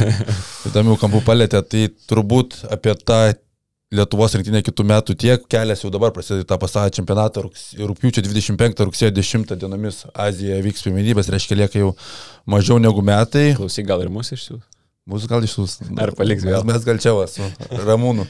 įdomių kampų palėtė, tai turbūt apie tą Lietuvos rinktinę kitų metų tiek kelias jau dabar prasideda tą pasaulio čempionatą rūpiučio 25 rugsėjo 10 dienomis Azijoje vyks pirmenybės, reiškia lieka jau mažiau negu metai. Klausyk, gal ir mūsų išsiųs. Mūsų gal išsiūs. Ar paliks vėl? Mes, gal čia va su Ramūnu.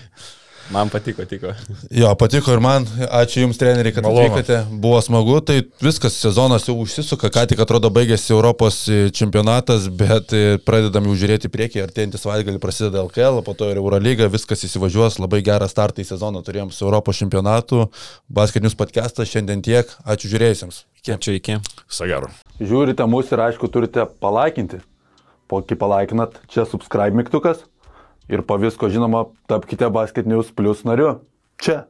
Man patiko, tiko. Jo, patiko ir man. Ačiū Jums, treneriai, kad Malonu. atvykote. Buvo smagu. Tai viskas, sezonas jau užsisuka. Ką tik atrodo baigėsi Europos e, čempionatas, bet e, pradedam jau žiūrėti priekį. Artėjantį savaitgalį prasideda LKL, po to ir Eurolyga. Viskas įsivažiuos. Labai gerą startą į sezoną turėjom su Europos čempionatu. Basketinius podcastas šiandien tiek. Ačiū žiūrėjusiems. Čia iki. Sagaro. Žiūrite mus ir aišku turite palaikinti. Po kai palaikinat, čia subscribe mygtukas. Ir po visko, žinoma, tapkite Basket News Plus nariu. Čia.